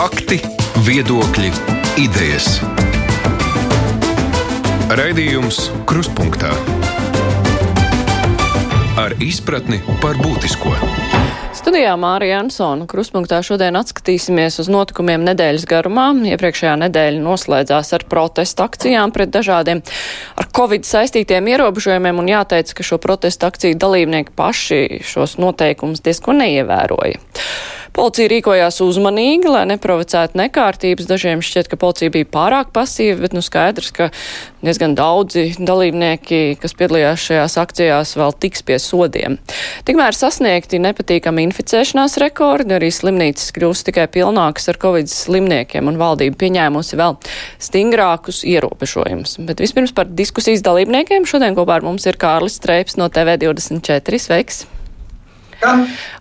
Fakti, viedokļi, idejas. Raidījums Kruspunkta ar izpratni par būtisko. Studijā Mārija Ansona kruspunktā šodien atskatīsimies uz notikumiem nedēļas garumā. Iepriekšējā nedēļa noslēdzās ar protestu akcijām pret dažādiem ar covid saistītiem ierobežojumiem, un jāteic, ka šo protestu akciju dalībnieki paši šos noteikumus diezko neievēroja. Policija rīkojās uzmanīgi, lai neprovocētu nekārtības. Dažiem šķiet, ka policija bija pārāk pasīva, bet nu skaidrs, ka diezgan daudzi dalībnieki, kas piedalījās šajās akcijās, vēl tiks pie sodiem. Tikmēr sasniegti nepatīkami inficēšanās rekordi, arī slimnīcas kļūst tikai pilnākas ar covid slimniekiem un valdība pieņēmusi vēl stingrākus ierobežojumus. Bet vispirms par diskusijas dalībniekiem šodien kopā ar mums ir Kārlis Streips no TV24. Sveiks!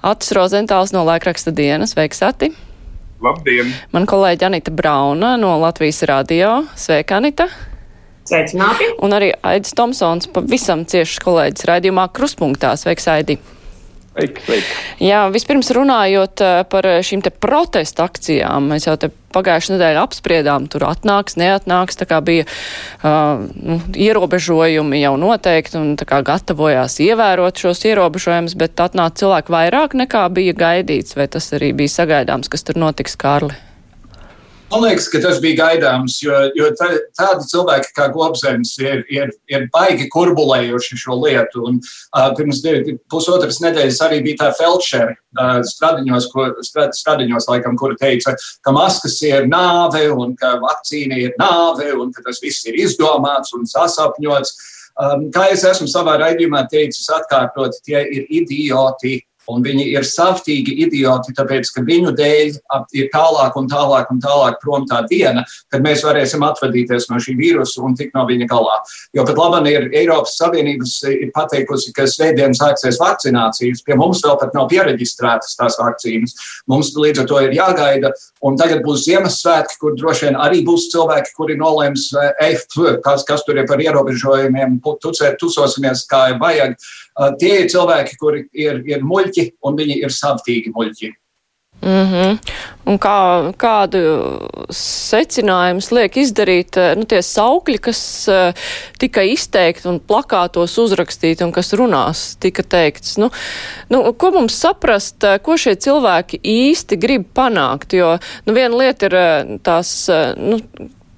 Atis Rozentāls no Laikraksta dienas. Sveiks, Ati! Labdien! Man kolēģi Anita Brauna no Latvijas radio. Sveika, Anita! Sveicināti! Un arī Aidis Tomsons, pavisam ciešs kolēģis raidījumā Kruspunktā. Sveiks, Aidi! Sveiki, sveiki. Jā, vispirms runājot eh, par šīm te protesta akcijām, mēs jau te pagājušajā nedēļā apspriedām, tur atnāks, neatnāks, tā kā bija uh, nu, ierobežojumi jau noteikti un tā kā gatavojās ievērot šos ierobežojumus, bet atnāca cilvēki vairāk nekā bija gaidīts, vai tas arī bija sagaidāms, kas tur notiks, Kārli? Man liekas, ka tas bija gaidāms, jo, jo tā, tādi cilvēki kā Globzems ir, ir, ir baigi kurbulējuši šo lietu. Un, uh, pirms divi, pusotras nedēļas arī bija tā Felčere uh, stradiņos, ko, strad, stradiņos laikam, kura teica, ka maskas ir nāve un ka vakcīna ir nāve un ka tas viss ir izdomāts un sasapņots. Um, kā es esmu savā raidījumā teicis, atkārtot, tie ir idioti Un viņi ir saftīgi idioti, tāpēc ka viņu dēļ ir tālāk un tālāk un tālāk prom tā diena, kad mēs varēsim atvadīties no šī vīrusa un tikt no viņa galā. Jo pat labi ir Eiropas Savienības ir pateikusi, ka svētdien sāksies vakcinācijas. Pie mums vēl pat nav pieregistrētas tās vakcīnas. Mums līdz ar to ir jāgaida. Un tagad būs Ziemassvētki, kur droši vien arī būs cilvēki, kuri nolems, ej, kas, kas tur ir par ierobežojumiem, tucēt, tusosimies kā vajag. Tie ir cilvēki, kuri ir, ir muļķi un viņi ir savtīgi muļķi. Mm -hmm. Un kā, kādu secinājumus liek izdarīt nu, tie saukļi, kas uh, tika izteikti un plakātos uzrakstīti un kas runās tika teikts? Nu, nu, ko mums saprast, ko šie cilvēki īsti grib panākt? Jo nu, viena lieta ir tās. Nu,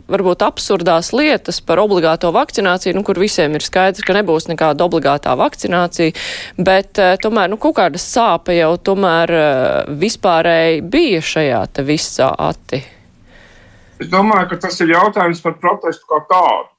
varbūt absurdās lietas par obligāto vakcināciju, nu, kur visiem ir skaidrs, ka nebūs nekāda obligātā vakcinācija, bet uh, tomēr, nu, kaut kāda sāpe jau tomēr uh, vispārēji bija šajā te visā ati. Es domāju, ka tas ir jautājums par protestu kā tādu.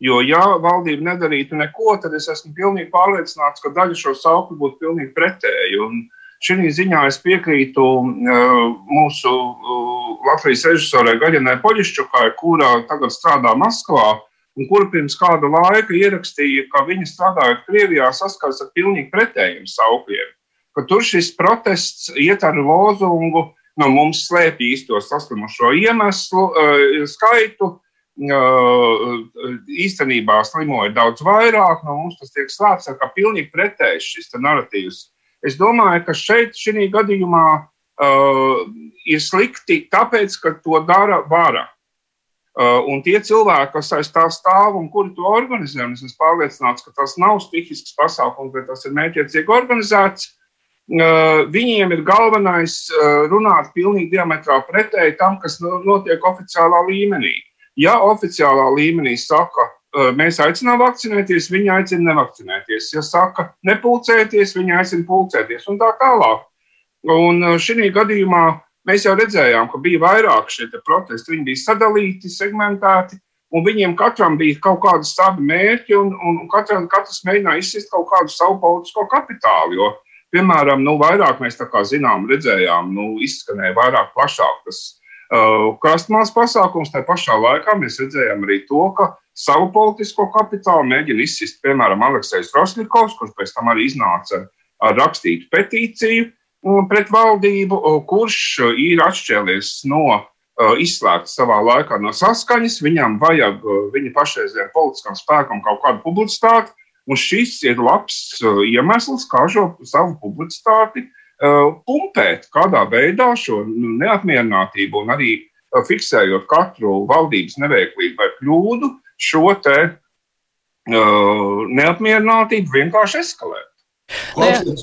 Jo, ja valdība nedarītu neko, tad es esmu pilnīgi pārliecināts, ka daļa šo saukli būtu pilnīgi pretēji. Un, uh, Šī ziņā es piekrītu uh, mūsu uh, Latvijas režisorai Gaļinai Poļišķukai, kura tagad strādā Maskavā un kura pirms kāda laika ierakstīja, ka viņa strādājot Krievijā saskars ar pilnīgi pretējiem saukļiem. Ka tur šis protests iet ar lozungu, no mums slēpj īsto saslimušo iemeslu uh, skaitu, īstenībā slimoja daudz vairāk, no mums tas tiek slēpts kā pilnīgi pretējs šis narratīvs. Es domāju, ka šeit, šī gadījumā, uh, ir slikti, tāpēc, ka to dara vara. Uh, un tie cilvēki, kas aiz tā stāv un kuri to organizē, un es esmu pārliecināts, ka tas nav stihisks pasākums, bet tas ir mētiecīgi organizēts, uh, viņiem ir galvenais uh, runāt pilnīgi diametrāli pretēji tam, kas notiek oficiālā līmenī. Ja oficiālā līmenī saka, mēs aicinām vakcinēties, viņi aicina nevakcinēties. Ja saka, nepulcēties, viņi aicina pulcēties un tā tālāk. Un šī gadījumā mēs jau redzējām, ka bija vairāk šie protesti. Viņi bija sadalīti, segmentēti, un viņiem katram bija kaut kādi savi mērķi, un, un katram, katrs mēģināja izsist kaut kādu savu politisko kapitālu. Jo, piemēram, nu, vairāk mēs zinām, redzējām, nu, izskanēja vairāk plašāk tas uh, krastmāls pasākums. Tā pašā laikā mēs redzējām arī to, ka savu politisko kapitālu, mēģina izsist, piemēram, Aleksis Rosnikovs, kurš pēc tam arī iznāca ar rakstītu petīciju mm, pret valdību, kurš ir atšķēlies no izslēgts savā laikā no saskaņas. Viņam vajag viņa pašreizējiem politiskam spēkam kaut kādu publicitāti, un šis ir labs iemesls, kā šo savu publicitāti pumpēt kādā veidā šo neapmierinātību un arī fiksējot katru valdības neveiklību vai kļūdu, šo te uh, neapmierinātību vienkārši eskalēt.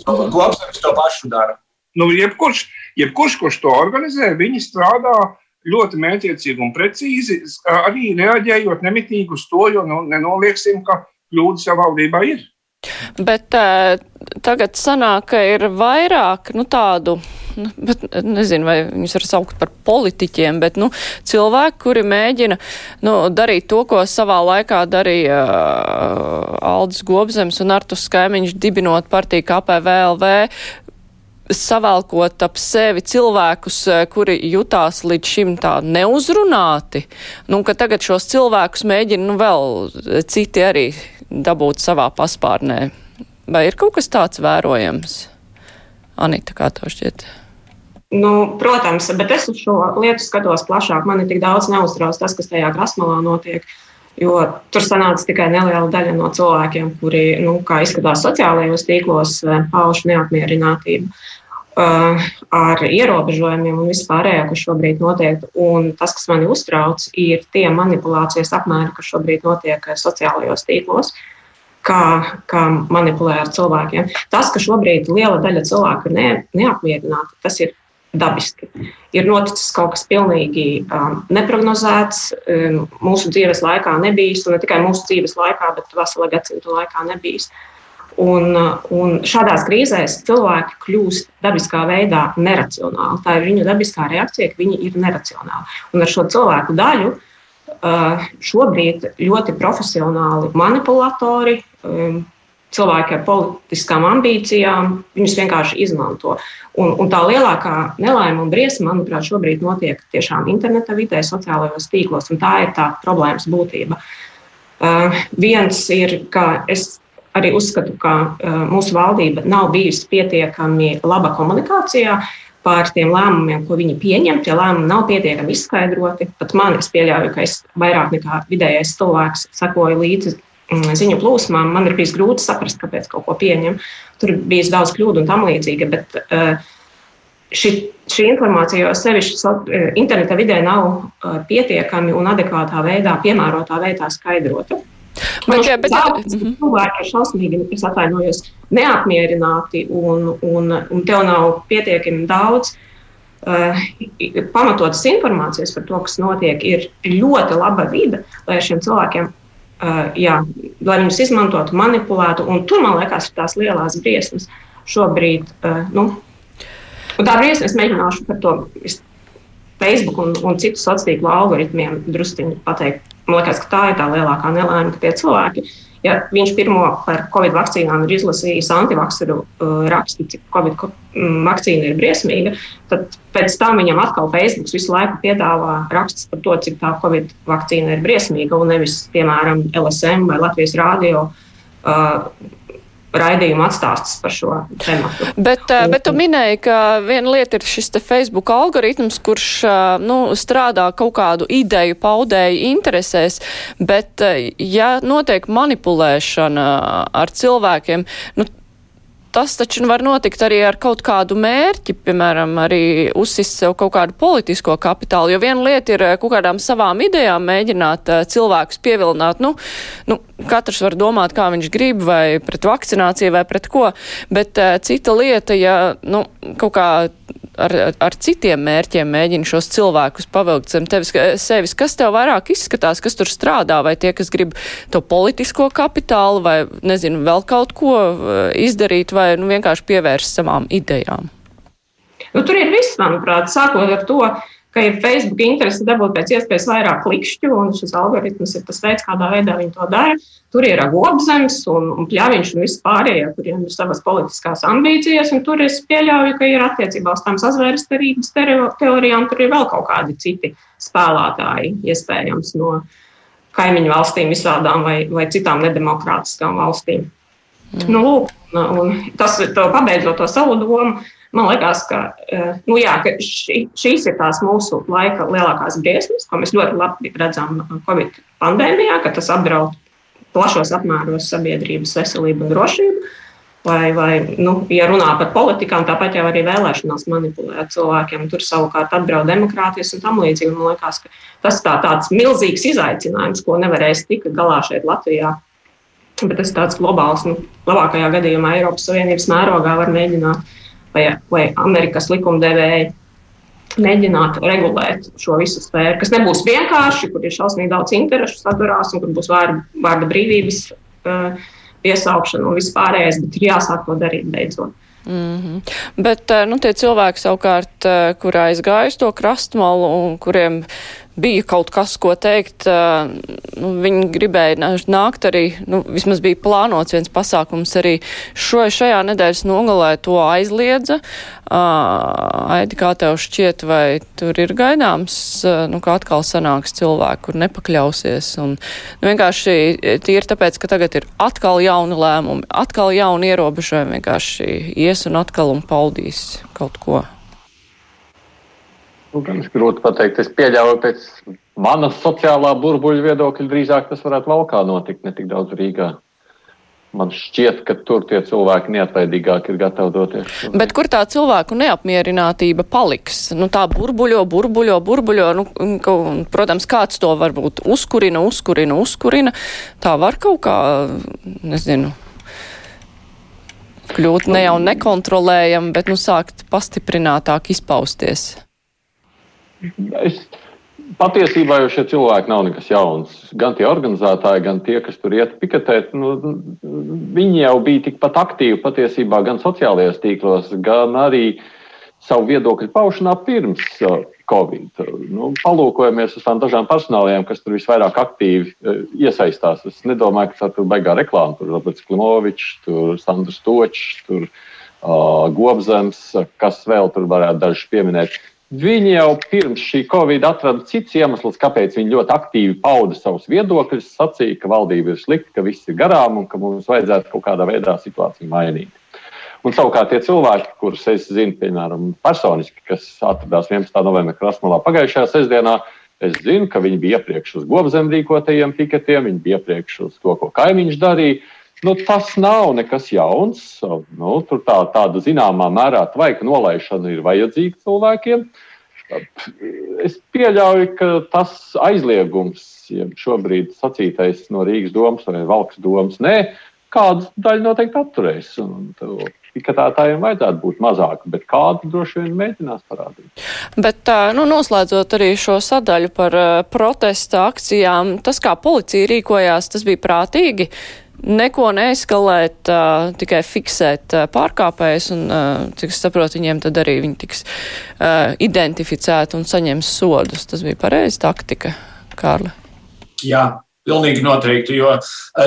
Kopsaktas to pašu dara. Nu, jebkurš, jebkurš, kurš to organizē, viņi strādā ļoti mētiecīgi un precīzi, arī reaģējot nemitīgi uz to, jo nu, nenolieksim, ka kļūdas jau valdībā ir. Bet uh, tagad sanāk, ka ir vairāk nu, tādu nu, bet nezinu, vai viņus var saukt par politiķiem, bet, nu, cilvēki, kuri mēģina, nu, darīt to, ko savā laikā darīja uh, Aldis Gobzems un Artus Skaimiņš dibinot partiju KPVLV, savalkot ap sevi cilvēkus, kuri jutās līdz šim tā neuzrunāti, nu, ka tagad šos cilvēkus mēģina, nu, vēl citi arī dabūt savā paspārnē. Vai ir kaut kas tāds vērojams? Anita, kā tev šķiet? Nu, protams, bet es uz šo lietu skatos plašāk. Man tik daudz neuztrauc tas, kas tajā grasmalā notiek. Jo tur sanāca tikai neliela daļa no cilvēkiem, kuri, nu, kā izskatās sociālajos tīklos, eh, pauž neapmierinātību uh, ar ierobežojumiem un vispārējo, kas šobrīd notiek. Un tas, kas mani uztrauc, ir tie manipulācijas apmēri, kas šobrīd notiek eh, sociālajos tīklos. Kā, kā manipulē ar cilvēkiem. Tas, ka šobrīd liela daļa cilvēku ir ne, neapmierināti, tas ir dabiski. Ir noticis kaut kas pilnīgi um, neparedzēts, um, mūsu dzīves laikā nebijis, un ne tikai mūsu dzīves laikā, bet vesela gadsimta laikā nebijis. Un, uh, un šādās krīzēs cilvēki kļūst dabiskā veidā neracionāli. Tā ir viņu dabiskā reakcija, ka viņi ir neracionāli. Un ar šo cilvēku daļu uh, šobrīd ļoti profesionāli manipulatori um, cilvēki ar politiskām ambīcijām, viņus vienkārši izmanto. Un, un tā lielākā nelaime un briesma, manuprāt, šobrīd notiek tiešām interneta vidē, sociālajos tīklos, un tā ir tā problēmas būtība. Uh, viens ir, ka es arī uzskatu, ka uh, mūsu valdība nav bijusi pietiekami laba komunikācijā par tiem lēmumiem, ko viņi pieņem. Tie lēmumi nav pietiekami izskaidroti. Pat man, es pieļauju, ka es vairāk nekā vidējais cilvēks sekoju līdzi ziņu plūsmām, man ir bijis grūti saprast, kāpēc kaut ko pieņem. Tur ir bijis daudz kļūdu un tam līdzīga. Bet, uh, Šī, šī informācija jau sevišķi uh, interneta vidē nav uh, pietiekami un adekvātā veidā, piemērotā veidā skaidrota. Man liekas, ka mhm. cilvēki ir šausmīgi, es atvainojos, neapmierināti un, un, un tev nav pietiekami daudz uh, pamatotas informācijas par to, kas notiek. Ir ļoti laba vide, lai šiem cilvēkiem Uh, jā, lai viņus izmantotu, manipulētu. Tur, man liekas, ir tās lielās briesmas šobrīd. Uh, nu, tā briesma, es mēģināšu par to Facebook un, un citu sociālo tīklu algoritmiem druskuļi pateikt. Man liekas, ka tā ir tā lielākā nelaime, ka tie cilvēki uh, Ja viņš pirmo par covid vakcīnām ir izlasījis antivakcīnu uh, rakstu, cik covid mm, vakcīna ir briesmīga, tad pēc tam viņam atkal Facebook visu laiku piedāvā rakstus par to, cik tā covid vakcīna ir briesmīga, un nevis, piemēram, LSM vai Latvijas Rādio. Uh, raidījumu atstāstus par šo tēmu. Bet, uh, bet tu minēji, ka viena lieta ir šis Facebook algoritms, kurš uh, nu, strādā kaut kādu ideju paudēju interesēs, bet uh, ja notiek manipulēšana ar cilvēkiem, nu, tas taču var notikt arī ar kaut kādu mērķi, piemēram, arī uzsist sev kaut kādu politisko kapitālu, jo viena lieta ir kaut kādām savām idejām mēģināt cilvēkus pievilināt, nu, nu, katrs var domāt, kā viņš grib, vai pret vakcināciju, vai pret ko, bet cita lieta, ja, nu, kaut kā ar, ar citiem mērķiem mēģina šos cilvēkus pavilkt zem tevis, sevis. Kas tev vairāk izskatās, kas tur strādā, vai tie, kas grib to politisko kapitālu, vai, nezinu, vēl kaut ko eh, izdarīt, vai nu, vienkārši pievērst savām idejām? Nu, tur ir viss, manuprāt, sākot ar to, ka ir Facebook interese dabūt pēc iespējas vairāk klikšķu, un šis algoritms ir tas veids, kādā veidā viņi to dara. Tur ir agobzems un, un pļaviņš un viss pārējie, kuriem ir savas politiskās ambīcijas, un tur es pieļauju, ka ir attiecībā uz tām sazvērestarības teorijām, tur ir vēl kaut kādi citi spēlētāji, iespējams, no kaimiņu valstīm visādām vai, vai citām nedemokrātiskām valstīm. Mm. Nu, lūk, un tas, pabeidzot to savu domu, Man liekas, ka, eh, nu jā, ka ši, šīs ir tās mūsu laika lielākās briesmas, ko mēs ļoti labi redzam Covid pandēmijā, ka tas apdraud plašos apmēros sabiedrības veselību un drošību. vai, vai nu, ja runā par politikām, tāpat jau arī vēlēšanās manipulē cilvēkiem. Tur savukārt atbrauc demokrātijas un tam līdzīgi. Man liekas, ka tas tā, tāds milzīgs izaicinājums, ko nevarēs tikt galā šeit Latvijā. Bet tas tāds globāls, nu, labākajā gadījumā Eiropas Savienības mērogā var mēģināt, vai, vai Amerikas likumdevēji mēģināt regulēt šo visu sfēru, kas nebūs vienkārši, kur ir šausmīgi daudz interešu sadurās un kur būs vārda, vārda brīvības. Uh, piesaukšana un vispārējais, bet ir jāsāk to darīt beidzot. Mm -hmm. Bet nu, tie cilvēki savukārt, kur aizgājuši to krastmalu un kuriem bija kaut kas, ko teikt. Nu, viņi gribēja nākt arī, nu, vismaz bija plānots viens pasākums arī šo, šajā nedēļas nogalē to aizliedza. Aidi, kā tev šķiet, vai tur ir gaidāms, nu, ka atkal sanāks cilvēki, kur nepakļausies. Un, nu, vienkārši tīri tāpēc, ka tagad ir atkal jauni lēmumi, atkal jauni ierobežojumi, vienkārši ies un atkal un paudīs kaut ko. Nu, gan grūti pateikt. Es pieļauju, pēc manas sociālā burbuļa viedokļa drīzāk tas varētu valkā notikt, ne tik daudz Rīgā. Man šķiet, ka tur tie cilvēki neatlaidīgāk ir gatavi doties. Bet kur tā cilvēku neapmierinātība paliks? Nu, tā burbuļo, burbuļo, burbuļo. Nu, protams, kāds to varbūt uzkurina, uzkurina, uzkurina. Tā var kaut kā, nezinu, kļūt ne jau nekontrolējami, bet nu sākt pastiprinātāk izpausties. Es, patiesībā jau šie cilvēki nav nekas jauns. Gan tie organizētāji, gan tie, kas tur iet piketēt, nu, viņi jau bija tikpat aktīvi patiesībā gan sociālajos tīklos, gan arī savu viedokļu paušanā pirms uh, Covid. Nu, palūkojamies uz tām dažām personālajām, kas tur visvairāk aktīvi uh, iesaistās. Es nedomāju, ka tā tur baigā reklāma. Tur Roberts Klimovičs, tur Sandrs Točs, tur uh, Gobzems, kas vēl tur varētu dažus pieminēt. Viņi jau pirms šī Covid atrada cits iemesls, kāpēc viņi ļoti aktīvi pauda savus viedokļus, sacīja, ka valdība ir slikta, ka viss ir garām un ka mums vajadzētu kaut kādā veidā situāciju mainīt. Un savukārt tie cilvēki, kurus es zinu, piemēram, personiski, kas atradās 11. novembrī Krasnodarbā pagājušajā sestdienā, es zinu, ka viņi bija iepriekš uz gobzem rīkotajiem piketiem, viņi bija iepriekš uz to, ko kaimiņš darīja. Nu, tas nav nekas jauns. Nu, tur tā, tāda zināmā mērā tvaika nolaišana ir vajadzīga cilvēkiem. Es pieļauju, ka tas aizliegums, ja šobrīd sacītais no Rīgas domas vai Valkas domas, nē, kādu daļu noteikti atturēs. Piketētājiem vajadzētu būt mazāk, bet kādu droši vien mēģinās parādīt. Bet, nu, noslēdzot arī šo sadaļu par protesta akcijām, tas, kā policija rīkojās, tas bija prātīgi. Uh, neko neeskalēt, uh, tikai fiksēt uh, pārkāpējus, un, uh, cik es saprotu, viņiem tad arī viņi tiks uh, identificēti un saņems sodus. Tas bija pareizi taktika, Kārli. Jā, pilnīgi noteikti, jo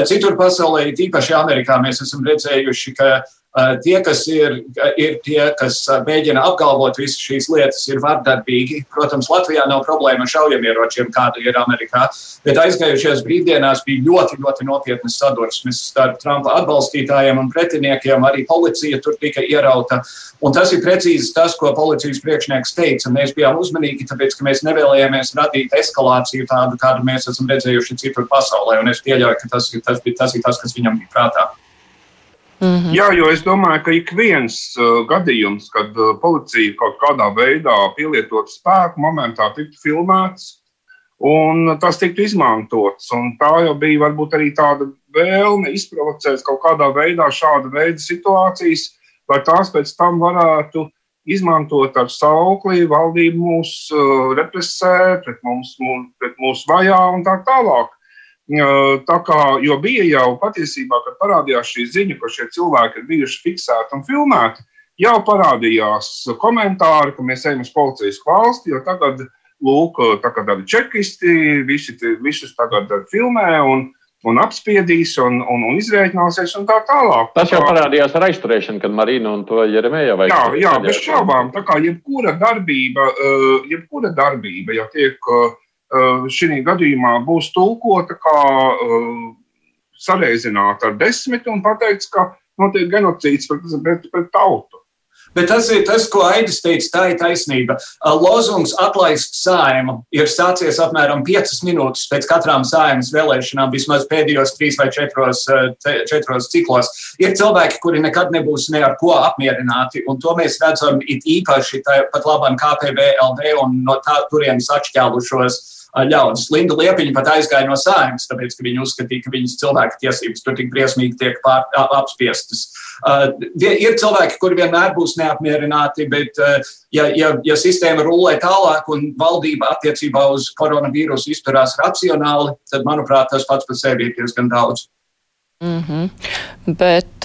citur pasaulē, tīpaši Amerikā, mēs esam redzējuši, ka uh, tie, kas ir, ir tie, kas mēģina apgalvot visas šīs lietas, ir vardarbīgi. Protams, Latvijā nav problēma ar šaujamieročiem, kāda ir Amerikā, bet aizgājušajās brīvdienās bija ļoti, ļoti nopietnas sadursmes starp Trumpa atbalstītājiem un pretiniekiem. Arī policija tur tika ierauta. Un tas ir precīzi tas, ko policijas priekšnieks teica. Mēs bijām uzmanīgi, tāpēc, ka mēs nevēlējāmies radīt eskalāciju tādu, kādu mēs esam redzējuši citur pasaulē. Un es pieļauju, ka tas, tas, bija, tas ir tas, kas viņam bija prātā. Mm -hmm. Jā, jo es domāju, ka ik viens uh, gadījums, kad uh, policija kaut kādā veidā pielietot spēku, momentā tiktu filmēts un tas tiktu izmantots. Un tā jau bija varbūt arī tāda vēlme izprovocēt kaut kādā veidā šāda veida situācijas, lai tās pēc tam varētu izmantot ar saukli, valdību mūs uh, represē, pret mums, mūs, pret mūs vajā un tā tālāk. Tā kā, jo bija jau patiesībā, kad parādījās šī ziņa, ka šie cilvēki ir bijuši fiksēti un filmēti, jau parādījās komentāri, ka mēs ejam uz policijas valsti, jo tagad, lūk, kā tādi čekisti, visi, visus tagad filmē un, un apspiedīs un, un, un izrēķināsies un tā tālāk. Tas jau parādījās ar aizturēšanu, kad Marina un to Jeremēja vajag. Jā, jā, bez šaubām. Tā kā jebkura darbība, jebkura darbība, ja tiek Eh, šī gadījumā būs tulkota kā eh, sareizināta ar desmit un pateikts, ka notiek genocīds pret, pret, pret tautu. Bet tas ir tas, ko Aidis teica, tā ir taisnība. Lozungs atlaist saimu ir sācies apmēram 5 minūtes pēc katrām saimas vēlēšanām, vismaz pēdējos 3 vai 4, 4 ciklos. Ir cilvēki, kuri nekad nebūs ne ar ko apmierināti, un to mēs redzam it īpaši pat labam KPVLD un no tā turienes atšķēlušos ļaudis. Linda Liepiņa pat aizgāja no sājumas, tāpēc, ka viņa uzskatīja, ka viņas cilvēka tiesības tur tik briesmīgi tiek pār, apspiestas. Uh, ir cilvēki, kuri vienmēr būs neapmierināti, bet, uh, ja, ja, ja sistēma rulē tālāk un valdība attiecībā uz koronavīrusu izturās racionāli, tad, manuprāt, tas pats par sevi ir diezgan daudz. Mm -hmm. Bet,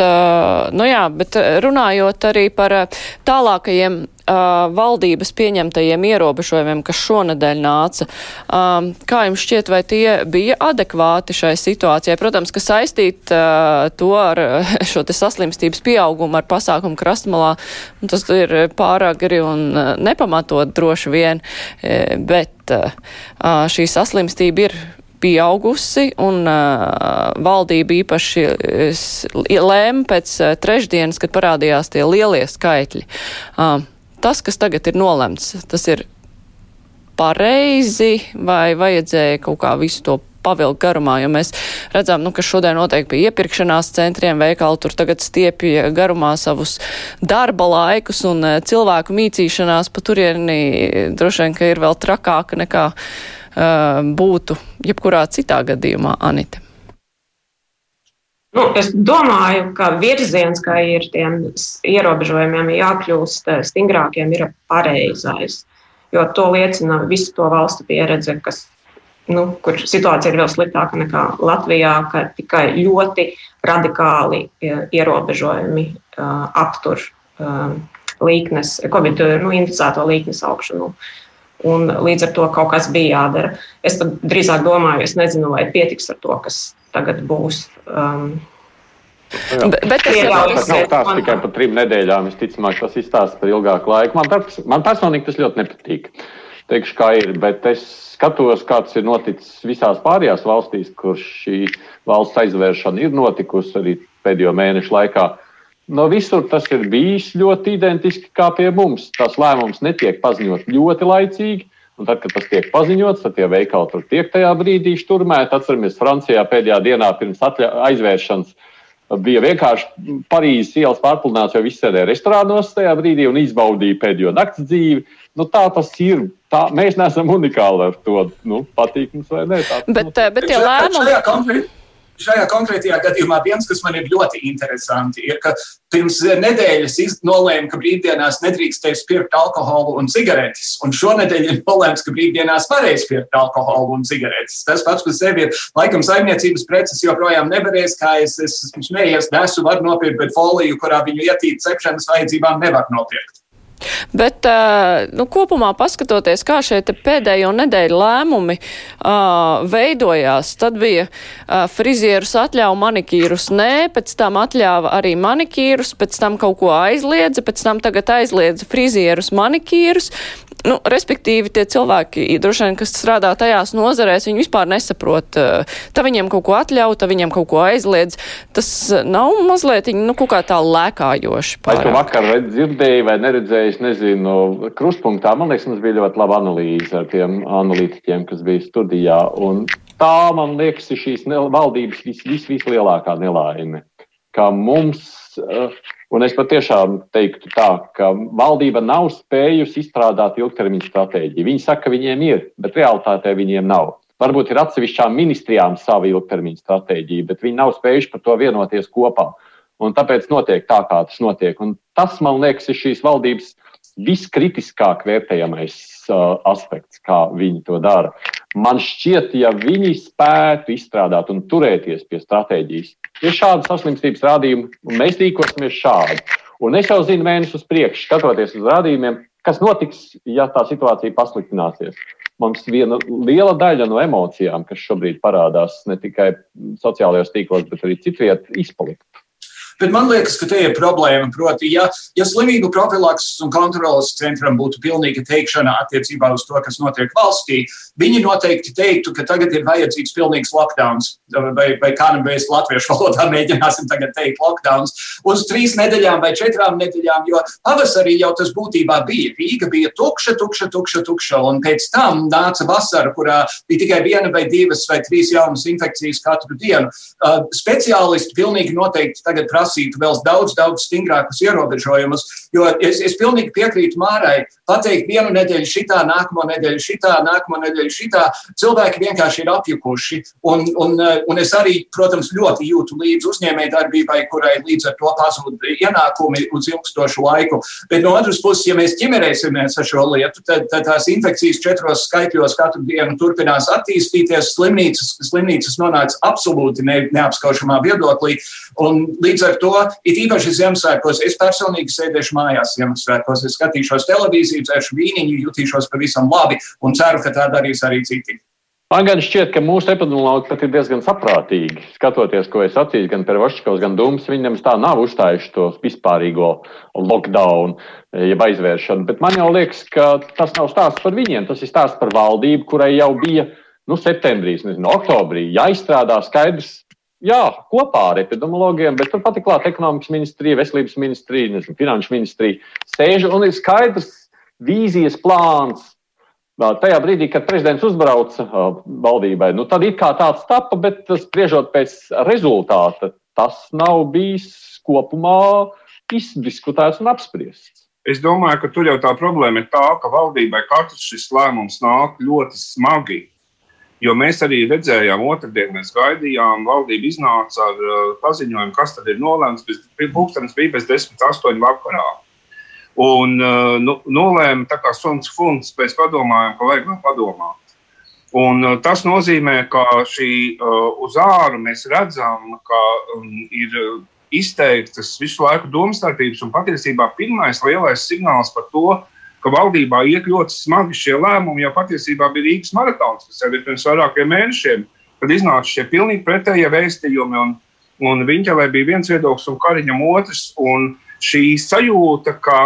nu jā, bet runājot arī par tālākajiem valdības pieņemtajiem ierobežojumiem, kas šonadēļ nāca, kā jums šķiet, vai tie bija adekvāti šai situācijai? Protams, ka saistīt to ar šo te saslimstības pieaugumu ar pasākumu krastmalā, tas ir pārāk gari un nepamatot droši vien, bet šī saslimstība ir pieaugusi, un uh, valdība īpaši lēma pēc uh, trešdienas, kad parādījās tie lielie skaitļi. Uh, tas, kas tagad ir nolemts, tas ir pareizi vai vajadzēja kaut kā visu to pavilkt garumā, jo mēs redzam, nu, ka šodien noteikti pie iepirkšanās centriem veikali tur tagad stiepja garumā savus darba laikus un cilvēku mīcīšanās pa turieni droši vien, ka ir vēl trakāka nekā būtu jebkurā citā gadījumā, Anita? Nu, es domāju, ka virziens, kā ir tiem ierobežojumiem, jākļūst uh, stingrākiem, ir pareizais. Jo to liecina visu to valstu pieredze, kas, nu, kur situācija ir vēl sliktāka nekā Latvijā, ka tikai ļoti radikāli uh, ierobežojumi uh, aptur uh, līknes, Covid nu, inficēto līknes augšanu. Uh, Un līdz ar to kaut kas bija jādara. Es drīzāk domāju, es nezinu, vai pietiks ar to, kas tagad būs. Um, Jā. Bet, tas, jau, tas nav tās tikai par trim nedēļām. Visticamāk, tas izstāsta par ilgāku laiku. Man, pers man personīgi tas ļoti nepatīk. Teikšu, kā ir, bet es skatos, kāds ir noticis visās pārējās valstīs, kur šī valsts aizvēršana ir notikusi arī pēdējo mēnešu laikā. No visur tas ir bijis ļoti identiski kā pie mums. Tas lēmums netiek paziņots ļoti laicīgi. Un tad, kad tas tiek paziņots, tad tie veikali tur tiek tajā brīdī šturmēti. Atceramies, Francijā pēdējā dienā pirms aizvēršanas bija vienkārši Parīzes ielas pārpludināts, jo visi sēdēja restorānos tajā brīdī un izbaudīja pēdējo nakts dzīvi. Nu, tā tas ir. Tā, mēs neesam unikāli ar to. Nu, patīk mums vai nē. Tā, bet, nu. bet tie lēmumi šajā konkrētajā gadījumā viens, kas man ir ļoti interesanti, ir, ka pirms nedēļas nolēma, ka brīvdienās nedrīkstēs pirkt alkoholu un cigaretes, un šonadēļ ir nolēmts, ka brīvdienās varēs pirkt alkoholu un cigaretes. Tas pats par sevi ir, laikam, saimniecības preces joprojām nevarēs, kā es esmu smējies, desu var nopirkt, bet foliju, kurā viņu ietīt cepšanas vajadzībām, nevar nopirkt. Bet nu, kopumā paskatoties, kā šie pēdējo nedēļu lēmumi uh, veidojās, tad bija uh, frizierus atļauja manikīrus nē, pēc tam atļāva arī manikīrus, pēc tam kaut ko aizliedza, pēc tam tagad aizliedza frizierus manikīrus. Nu, respektīvi, tie cilvēki, droši vien, kas strādā tajās nozarēs, viņi vispār nesaprot, tā viņiem kaut ko atļauj, tā viņiem kaut ko aizliedz. Tas nav mazliet, nu, kaut kā tā lēkājoši. Pārāk. Vai tu vakar dzirdēji vai neredzēji, es nezinu, krustpunktā, man liekas, mums bija ļoti laba analīze ar tiem analītiķiem, kas bija studijā. Un tā, man liekas, ir šīs valdības vis, vis, vislielākā nelaime. Ka mums uh, Un es patiešām teiktu tā, ka valdība nav spējusi izstrādāt ilgtermiņa stratēģiju. Viņi saka, ka viņiem ir, bet realitātē viņiem nav. Varbūt ir atsevišķām ministrijām sava ilgtermiņa stratēģija, bet viņi nav spējuši par to vienoties kopā. Un tāpēc notiek tā, kā tas notiek. Un tas, man liekas, ir šīs valdības viskritiskāk vērtējamais uh, aspekts, kā viņi to dara. Man šķiet, ja viņi spētu izstrādāt un turēties pie stratēģijas, ir šāda saslimstības rādījuma, un mēs rīkosimies šādi. Un es jau zinu mēnešus uz priekšu, skatoties uz rādījumiem, kas notiks, ja tā situācija pasliktināsies. Mums viena liela daļa no emocijām, kas šobrīd parādās ne tikai sociālajos tīklos, bet arī citviet, izpalikt. Bet man liekas, ka te ir problēma. Proti, ja, ja slimību profilakses un kontrolas centram būtu pilnīga teikšana attiecībā uz to, kas notiek valstī, viņi noteikti teiktu, ka tagad ir vajadzīgs pilnīgs lockdown, vai, vai kā nu mēs latviešu valodā mēģināsim tagad teikt lockdown, uz trīs nedēļām vai četrām nedēļām, jo pavasarī jau tas būtībā bija. Rīga bija tukša, tukša, tukša, tukša, un pēc tam nāca vasara, kurā bija tikai viena vai divas vai trīs jaunas infekcijas katru dienu. Uh, speciālisti pilnīgi noteikti tagad prasītu vēl daudz, daudz stingrākus ierobežojumus, jo es, es pilnīgi piekrītu Mārai. Pateikt vienu nedēļu šitā, nākamo nedēļu šitā, nākamo nedēļu šitā, cilvēki vienkārši ir apjukuši. Un, un, un es arī, protams, ļoti jūtu līdzi uzņēmēji darbībai, kurai līdz ar to pazūd ienākumi uz ilgstošu laiku. Bet no otras puses, ja mēs ķimerēsimies ar šo lietu, tad, tad tās infekcijas četros skaitļos katru dienu turpinās attīstīties. Slimnīcas, slimnīcas nonāca absolūti ne, neapskaužamā viedoklī. Līdz ar to, it īpaši Ziemassvētkos, es personīgi sēdēšu mājās Ziemassvētkos, es skatīšos televīziju, dzeršu vīniņu, jutīšos pavisam labi un ceru, ka tā darīs arī citi. Man gan šķiet, ka mūsu epidemiologi pat ir diezgan saprātīgi. Skatoties, ko es sacīju, gan Pervošķikovs, gan Dūms, viņi nemaz tā nav uzstājuši to vispārīgo lockdown, jeb aizvēršanu. Bet man jau liekas, ka tas nav stāsts par viņiem, tas ir stāsts par valdību, kurai jau bija nu, septembrī, nezinu, oktobrī jāizstrādā skaidrs. Jā, kopā ar epidemiologiem, bet turpat ir klāta ekonomikas ministrija, veselības ministrija, nezinu, finanšu ministrija. Sēž un ir skaidrs vīzijas plāns, Tajā brīdī, kad prezidents uzbrauca valdībai, nu, tad it kā tāds tapa, bet spriežot pēc rezultāta, tas nav bijis kopumā izdiskutēts un apspriests. Es domāju, ka tur jau tā problēma ir tā, ka valdībai katrs šis lēmums nāk ļoti smagi. Jo mēs arī redzējām, otrdien mēs gaidījām, valdība iznāca ar paziņojumu, kas tad ir nolēmts. Pūkstens bija bez 10, 8 vakarā. Un uh, nu, nolēma, tā kā suns funds, pēc padomājām, ka vajag vēl padomāt. Un, uh, tas nozīmē, ka šī uh, uz āru mēs redzam, ka um, ir izteiktas visu laiku domstarpības, un patiesībā pirmais lielais signāls par to, ka valdībā iet ļoti smagi šie lēmumi, jau patiesībā bija Rīgas maratons, kas jau ir pirms vairākiem mēnešiem, kad iznāca šie pilnīgi pretējie vēstījumi. Un, un Viņķelē bija viens viedoklis, un Kariņam otrs. Un šī sajūta, ka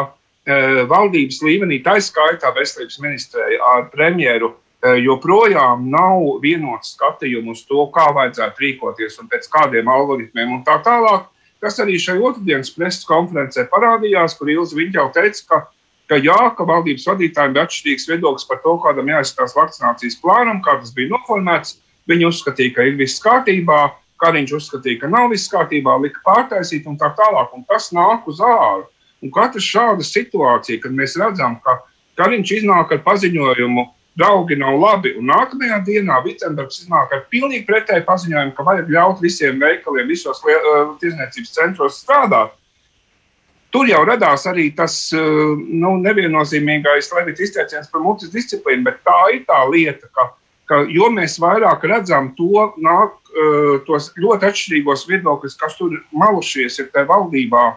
Eh, valdības līmenī, tā skaitā veselības ministrija ar premjeru, eh, joprojām nav vienots skatījums uz to, kā vajadzētu rīkoties un pēc kādiem algoritmiem un tā tālāk. Kas arī šajā otrdienas preses konferencē parādījās, kur Ilza Viņģau teica, ka, ka jā, ka valdības vadītājiem bija atšķirīgs viedoklis par to, kādam jāizskatās vakcinācijas plānam, kā tas bija noformēts. Viņi uzskatīja, ka ir viss kārtībā, Kariņš uzskatīja, ka nav viss kārtībā, lika pārtaisīt un tā tālāk. Un tas nāk uz āru. Un katra šāda situācija, kad mēs redzam, ka Kariņš iznāk ar paziņojumu, draugi nav labi, un nākamajā dienā Vitsenbergs iznāk ar pilnīgi pretēju paziņojumu, ka vajag ļaut visiem veikaliem, visos tirzniecības centros strādāt. Tur jau radās arī tas uh, nu, neviennozīmīgais Levita izteiciens par multidisciplīnu, bet tā ir tā lieta, ka, ka jo mēs vairāk redzam to, nāk, uh, tos ļoti atšķirīgos viedokļus, kas tur malušies ir tajā valdībā,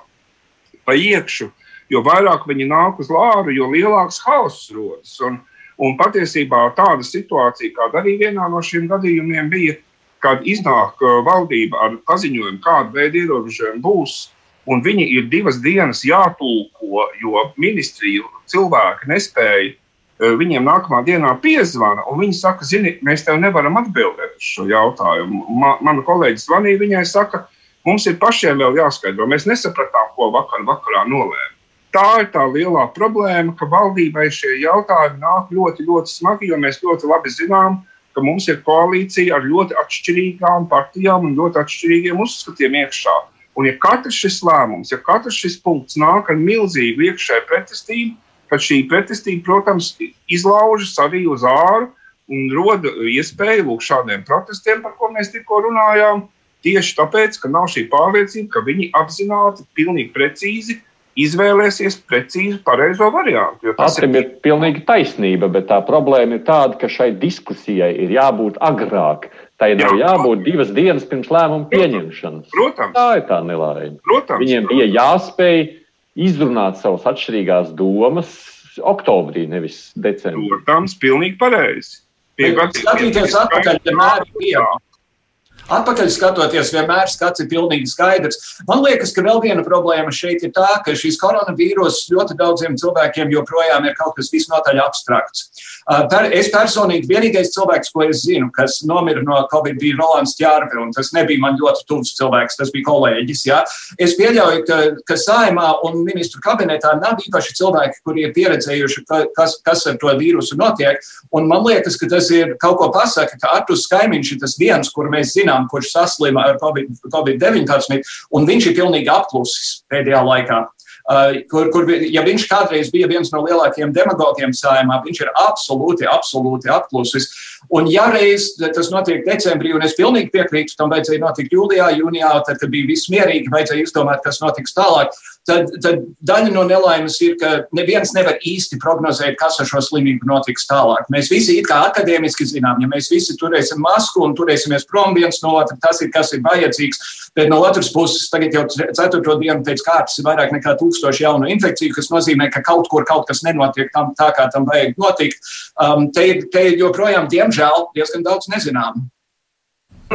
pa iekšu, jo vairāk viņi nāk uz lāru, jo lielāks hauss rodas. Un, un patiesībā tāda situācija, kāda arī vienā no šiem gadījumiem bija, kad iznāk uh, valdība ar paziņojumu, kāda veida ierobežojumi būs, un viņi ir divas dienas jātulko, jo ministrija cilvēki nespēja. Uh, viņiem nākamā dienā piezvana, un viņi saka, zini, mēs tev nevaram atbildēt uz šo jautājumu. Ma, mana kolēģis zvanīja viņai, saka, Mums ir pašiem vēl jāskaidro. Mēs nesapratām, ko vakar vakarā nolēma. Tā ir tā lielā problēma, ka valdībai šie jautājumi nāk ļoti, ļoti smagi, jo mēs ļoti labi zinām, ka mums ir koalīcija ar ļoti atšķirīgām partijām un ļoti atšķirīgiem uzskatiem iekšā. Un, ja katrs šis lēmums, ja katrs šis punkts nāk ar milzīgu iekšēju pretestību, tad šī pretestība, protams, izlaužas arī uz āru un roda iespēju lūk šādiem protestiem, par ko mēs tikko runājām, Tieši tāpēc, ka nav šī pārliecība, ka viņi apzināti, pilnīgi precīzi izvēlēsies precīzi pareizo variantu. Tas ir... ir pilnīgi taisnība, bet tā problēma ir tāda, ka šai diskusijai ir jābūt agrāk. Tai nav Jā, jābūt divas dienas pirms lēmuma pieņemšanas. Protams. Tā ir tā nelaime. Protams. Viņiem bija jāspēj izrunāt savas atšķirīgās domas oktobrī, nevis decembrī. Protams, pilnīgi pareizi. Skatīties atpakaļ, vienmēr ir pieejams. Atpakaļ skatoties, vienmēr skats ir pilnīgi skaidrs. Man liekas, ka vēl viena problēma šeit ir tā, ka šīs koronavīrus ļoti daudziem cilvēkiem joprojām ir kaut kas visnotaļ abstrakts. Per, es personīgi vienīgais cilvēks, ko es zinu, kas nomira no Covid, bija Rolands Čārve, un tas nebija man ļoti tuvs cilvēks, tas bija kolēģis. Ja? Es pieļauju, ka, ka saimā un ministru kabinetā nav īpaši cilvēki, kuri ir pieredzējuši, ka, kas, kas ar to vīrusu notiek. Un man liekas, ka tas ir kaut ko pasaka, ka Artus Skaimiņš ir tas viens, kur mēs zinām, kurš saslima ar COVID-19, COVID un viņš ir pilnīgi apklusis pēdējā laikā. Uh, kur, kur, ja viņš kādreiz bija viens no lielākajiem demagogiem sājumā, viņš ir absolūti, absolūti apklusis. Un, ja reiz tas notiek decembrī, un es pilnīgi piekrītu, tam vajadzēja notikt jūlijā, jūnijā, tad, kad bija viss mierīgi, vajadzēja izdomāt, kas notiks tālāk tad, tad daļa no nelaimes ir, ka neviens nevar īsti prognozēt, kas ar šo slimību notiks tālāk. Mēs visi it kā akadēmiski zinām, ja mēs visi turēsim masku un turēsimies prom viens no otra, tas ir kas ir vajadzīgs. Bet no otras puses, tagad jau ceturto dienu pēc kārtas ir vairāk nekā tūkstoši jaunu infekciju, kas nozīmē, ka kaut kur kaut kas nenotiek tam, tā, kā tam vajag notikt. Um, te, te joprojām, diemžēl, diezgan daudz nezinām.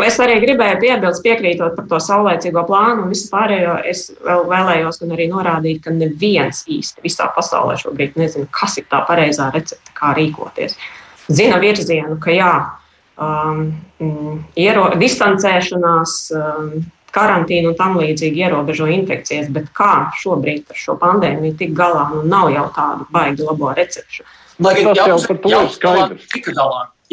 Es arī gribēju piebilst, piekrītot par to saulēcīgo plānu un visu pārējo. Es vēl vēlējos gan arī norādīt, ka neviens īsti visā pasaulē šobrīd nezina, kas ir tā pareizā recepte, kā rīkoties. Zina virzienu, ka jā, um, mm, iero, distancēšanās, um, karantīna un tam līdzīgi ierobežo infekcijas, bet kā šobrīd ar šo pandēmiju tik galā, nu nav jau tādu baigi labo recepšu. Lai gan jau par to ir skaidrs.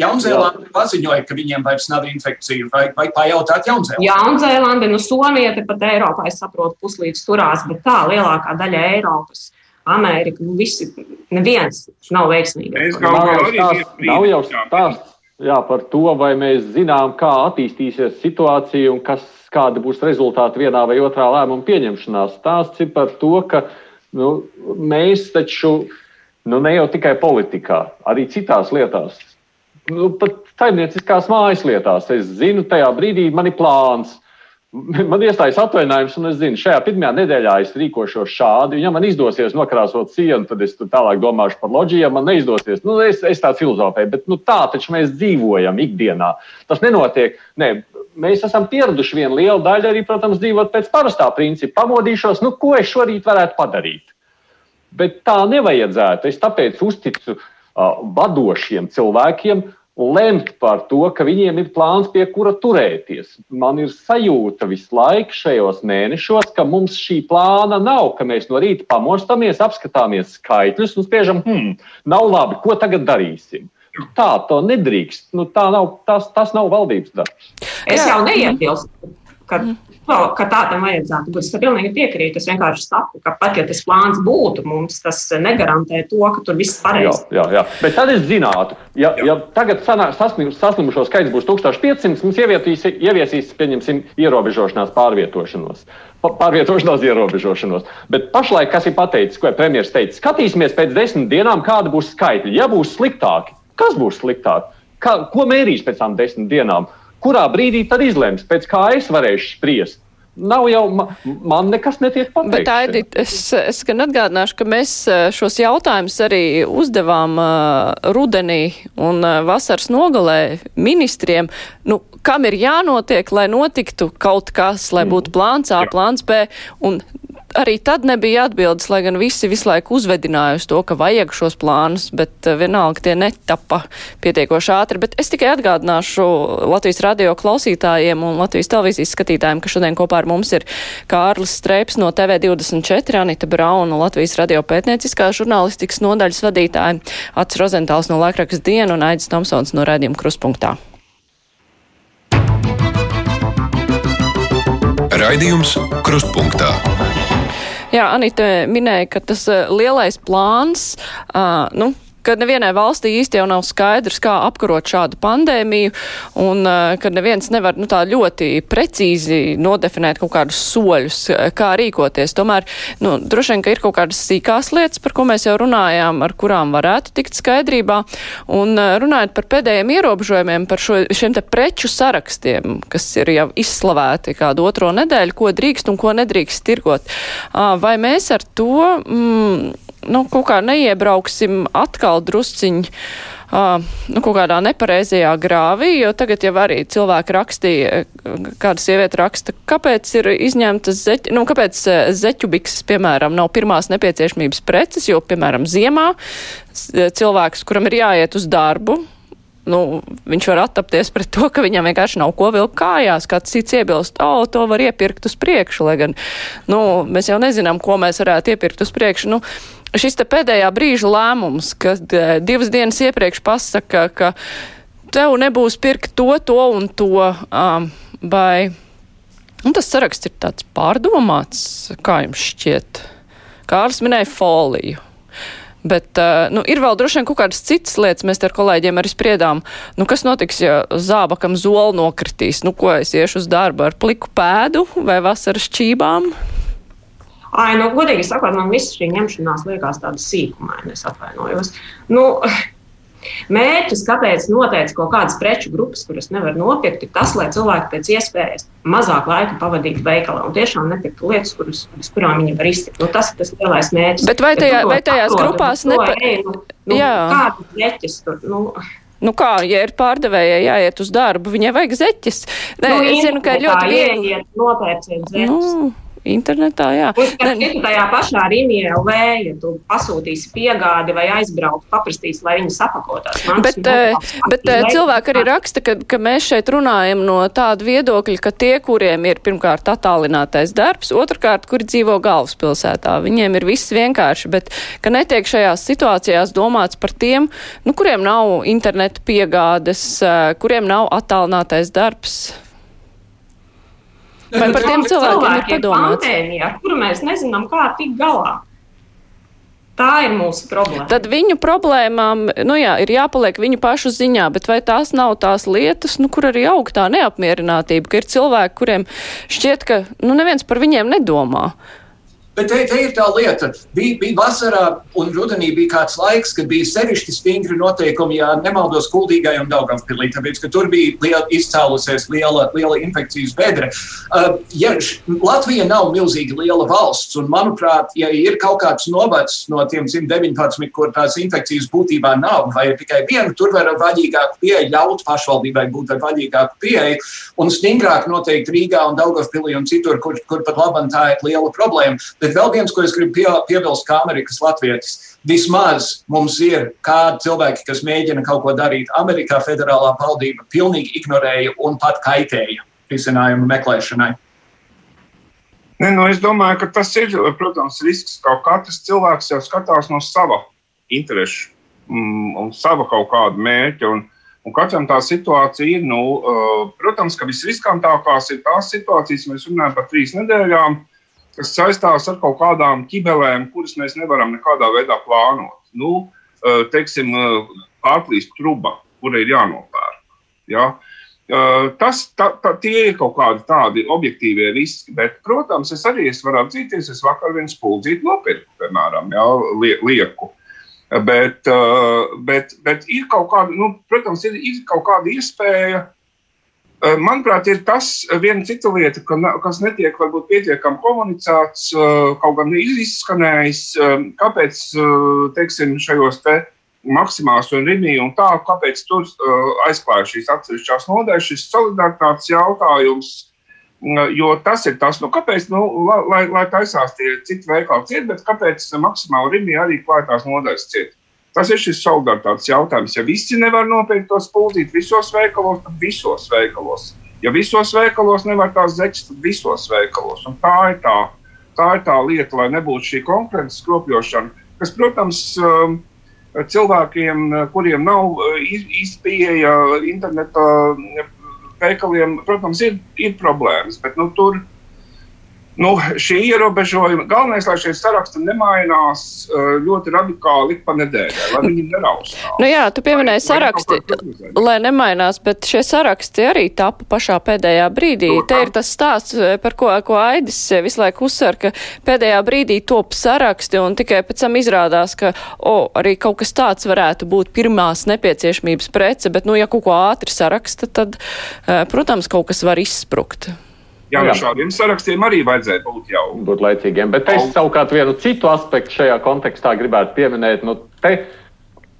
Jaunzēlande paziņoja, ka viņiem vairs nav infekcija. Vai, vai pajautāt Jaunzēlandi? Jaunzēlande, nu Somija pat Eiropā, es saprotu, puslīdz turās, bet tā lielākā daļa Eiropas. Amerika, nu visi, neviens nav veiksmīgs. Domāju, ka tas nav jau stāsts jā, par to, vai mēs zinām, kā attīstīsies situācija un kas, kādi būs rezultāti vienā vai otrā lēmuma pieņemšanā. Stāsts ir par to, ka nu, mēs taču nu, ne jau tikai politikā, arī citās lietās nu, pat saimnieciskās mājas lietās. Es zinu, tajā brīdī man ir plāns. Man iestājas atvainājums, un es zinu, šajā pirmajā nedēļā es rīkošos šādi. Ja man izdosies nokrāsot sienu, tad es tālāk domāšu par loģiju. Ja man neizdosies, nu, es, es tā filozofēju, bet nu, tā taču mēs dzīvojam ikdienā. Tas nenotiek. Ne, mēs esam pieraduši vienu lielu daļu arī, protams, dzīvot pēc parastā principa. Pamodīšos, nu, ko es šorīt varētu padarīt. Bet tā nevajadzētu. Es tāpēc uzticu uh, vadošiem cilvēkiem lemt par to, ka viņiem ir plāns, pie kura turēties. Man ir sajūta visu laiku šajos mēnešos, ka mums šī plāna nav, ka mēs no rīta pamostamies, apskatāmies skaitļus un spiežam, hmm, nav labi, ko tagad darīsim. Tā to nedrīkst. Nu, tā nav, tas, tas nav valdības darbs. Es jau neiebilstu, ka ka tā tam vajadzētu būt. Es pilnīgi piekrītu. Es vienkārši saku, ka pat ja tas plāns būtu, mums tas negarantē to, ka tur viss pareizi. Jā, jā, jā. Bet tad es zinātu, ja, jā. ja tagad saslim, saslimušo skaits būs 1500, mums ievietīs, ieviesīs, pieņemsim, ierobežošanās pārvietošanos. Pārvietošanās ierobežošanos. Bet pašlaik, kas ir pateicis, ko premjerministrs teica, skatīsimies pēc desmit dienām, kāda būs skaitļi. Ja būs sliktāki, kas būs sliktāk? Kā, ko mērīs pēc tam desmit dienām? Kurā brīdī tad izlems, pēc kā es varēšu spriest. Nav jau man, man nekas netiek pateikts. Bet, Aidit, es, es gan atgādināšu, ka mēs eh, šos jautājumus arī uzdevām uh, rudenī un uh, vasaras nogalē ministriem. Nu, kam ir jānotiek, lai notiktu kaut kas, lai būtu plāns A, plāns B, un arī tad nebija atbildes, lai gan visi visu laiku uzvedināja uz to, ka vajag šos plānus, bet eh, vienalga tie netapa pietiekoši ātri. Bet es tikai atgādināšu Latvijas radio klausītājiem un Latvijas televīzijas skatītājiem, ka šodien kopā ar mums ir Kārlis Streips no TV24, Anita Brauna, Latvijas radio pētnieciskā žurnālistikas nodaļas vadītāja, Ats Rozentāls no laikraksta dienu un Aidis Tomsons no raidījuma kruspunktā. Raidījums Krustpunktā. Jā, Anita minēja, ka tas eh, lielais plāns, uh, nu, ka nevienai valstī īsti jau nav skaidrs, kā apkarot šādu pandēmiju, un uh, ka neviens nevar nu, tā ļoti precīzi nodefinēt kaut kādus soļus, kā rīkoties. Tomēr, nu, droši vien, ka ir kaut kādas sīkās lietas, par ko mēs jau runājām, ar kurām varētu tikt skaidrībā, un uh, runājot par pēdējiem ierobežojumiem, par šo, šiem te preču sarakstiem, kas ir jau izslavēti kādu otro nedēļu, ko drīkst un ko nedrīkst tirgot. Vai mēs ar to mm, nu, kaut kā neiebrauksim atkal drusciņi. Uh, nu, kaut kādā nepareizajā grāvī, jo tagad jau arī cilvēki rakstīja, kāda sieviete raksta, kāpēc ir izņemtas zeķu, nu, kāpēc zeķu bikses, piemēram, nav pirmās nepieciešamības preces, jo, piemēram, ziemā cilvēks, kuram ir jāiet uz darbu, nu, viņš var attapties pret to, ka viņam vienkārši nav ko vilkt kājās. Kāds cits iebilst, o, oh, to var iepirkt uz priekšu, lai gan, nu, mēs jau nezinām, ko mēs varētu iepirkt uz priekšu. Nu, šis te pēdējā brīža lēmums, kad uh, divas dienas iepriekš pasaka, ka tev nebūs pirkt to, to un to, um, vai, un tas saraksts ir tāds pārdomāts, kā jums šķiet? Kārls minēja foliju. Bet uh, nu, ir vēl droši vien kaut kādas citas lietas. Mēs ar kolēģiem arī spriedām, nu, kas notiks, ja zābakam zola nokritīs. Nu, ko es iešu uz darbu ar pliku pēdu vai vasaras čībām? Ai, nu, godīgi sakot, man viss šī ņemšanās liekas tāda sīkumaina. Es atvainojos. Nu, Mērķis, kāpēc noteica kaut kādas preču grupas, kuras nevar nopirkt, ir tas, lai cilvēki pēc iespējas mazāk laika pavadītu veikalā un tiešām nepirktu lietas, kuras, kuras kurām viņi var iztikt. Nu, tas ir tas lielais mērķis. Bet vai, tajā, vai tajās atrod, grupās nepa... nu, nu, kādas preķis tur? Nu, Nu kā, ja ir pārdevējai jāiet uz darbu, viņai vajag zeķis. Nē, nu, es zinu, ka ļoti viegli. Ieiet, nopērciet zeķis. Nu, internetā. Jā, un tajā pašā Rīgā, ja tu pasūtīsi piegādi vai aizbraukt, paprastīsi, lai viņi sapakotās. Bet, bet, bet cilvēki arī raksta, ka, ka mēs šeit runājam no tāda viedokļa, ka tie, kuriem ir pirmkārt attālinātais darbs, otrkārt, kuri dzīvo galvaspilsētā, viņiem ir viss vienkārši, bet ka netiek šajās situācijās domāts par tiem, nu, kuriem nav interneta piegādes, kuriem nav attālinātais darbs. Vai par tiem cilvēkiem ir padomāts? Pandēmija, ar kuru mēs nezinām, kā tikt galā. Tā ir mūsu problēma. Tad viņu problēmām, nu jā, ir jāpaliek viņu pašu ziņā, bet vai tās nav tās lietas, nu, kur arī aug tā neapmierinātība, ka ir cilvēki, kuriem šķiet, ka, nu, neviens par viņiem nedomā. Bet te, te ir tā lieta, bija, bija vasarā un rudenī bija kāds laiks, kad bija sevišķi stingri noteikumi, ja nemaldos, kuldīgai un Daugavpilī, tāpēc, ka tur bija liela, izcēlusies liela, liela infekcijas bedre. Uh, ja š, Latvija nav milzīgi liela valsts, un manuprāt, ja ir kaut kāds novads no tiem 119, kur tās infekcijas būtībā nav, vai ir tikai viena, tur var ar vaļīgāku pieeju ļaut pašvaldībai būt ar vaļīgāku pieeju, un stingrāk noteikti Rīgā un Daugavpilī un citur, kur, kur pat labam tā ir liela problēma. Bet vēl viens, ko es gribu pie, piebilst, kā Amerikas Latvijas. Vismaz mums ir kādi cilvēki, kas mēģina kaut ko darīt. Amerikā federālā valdība pilnīgi ignorēja un pat kaitēja risinājumu meklēšanai. Ne, nu es domāju, ka tas ir, protams, risks, ka katrs cilvēks jau skatās no sava interesa mm, un sava kaut kāda mērķa. Un, un katram tā situācija ir, nu, uh, protams, ka visriskantākās ir tās situācijas, mēs runājam par trīs nedēļām, kas saistās ar kaut kādām ķibelēm, kuras mēs nevaram nekādā veidā plānot. Nu, teiksim, pārplīst truba, kura ir jānopērk. Ja? Tas, tā, tā, tie ir kaut kādi tādi objektīvie riski, bet, protams, es arī es varu atzīties, es vakar vienu spuldzīti nopirku, piemēram, ja, lieku. Bet, bet, bet ir kaut kāda, nu, protams, ir, ir kaut kāda iespēja manuprāt, ir tas eh, viena cita lieta, ka, kas netiek varbūt pietiekami komunicēts, eh, kaut gan izskanējis, kāpēc, teiksim, šajos te maksimās un rīmī un tā, kāpēc tur aizklāja šīs atsevišķās nodaļas, šis solidaritātes jautājums, jo tas ir tas, nu, kāpēc, nu, lai, lai taisās tie citi veikali ciet, bet kāpēc maksimāli rīmī arī klāja tās nodaļas ciet. Tas ir šis solidaritātes jautājums. Ja visi nevar nopirkt to spuldīt visos veikalos, tad visos veikalos. Ja visos veikalos nevar tās zeķes, tad visos veikalos. Un tā ir tā, tā ir tā lieta, lai nebūtu šī konkurences skropļošana, kas, protams, um, cilvēkiem, kuriem nav uh, īsti pieeja interneta veikaliem, protams, ir, ir problēmas. Bet nu, tur Nu, šie ierobežojumi, galvenais, lai šie saraksti nemainās eh, ļoti radikāli pa nedēļai, lai viņi neraustās. Nu jā, tu pieminēji saraksti, lai nemainās, bet šie saraksti arī tapa pašā pēdējā brīdī. Nu, Te ir tas stāsts, eh, par ko, ko Aidis visu laiku uzsver, ka pēdējā brīdī top saraksti un tikai pēc tam izrādās, ka, o, arī kaut kas tāds varētu būt pirmās nepieciešamības prece, bet, nu, ja kaut ko ātri saraksta, tad, eh, protams, kaut kas var izsprukt. Jā, no šādiem sarakstiem arī vajadzēja būt jau. Būt laicīgiem, bet es savukārt vienu citu aspektu šajā kontekstā gribētu pieminēt. Nu, te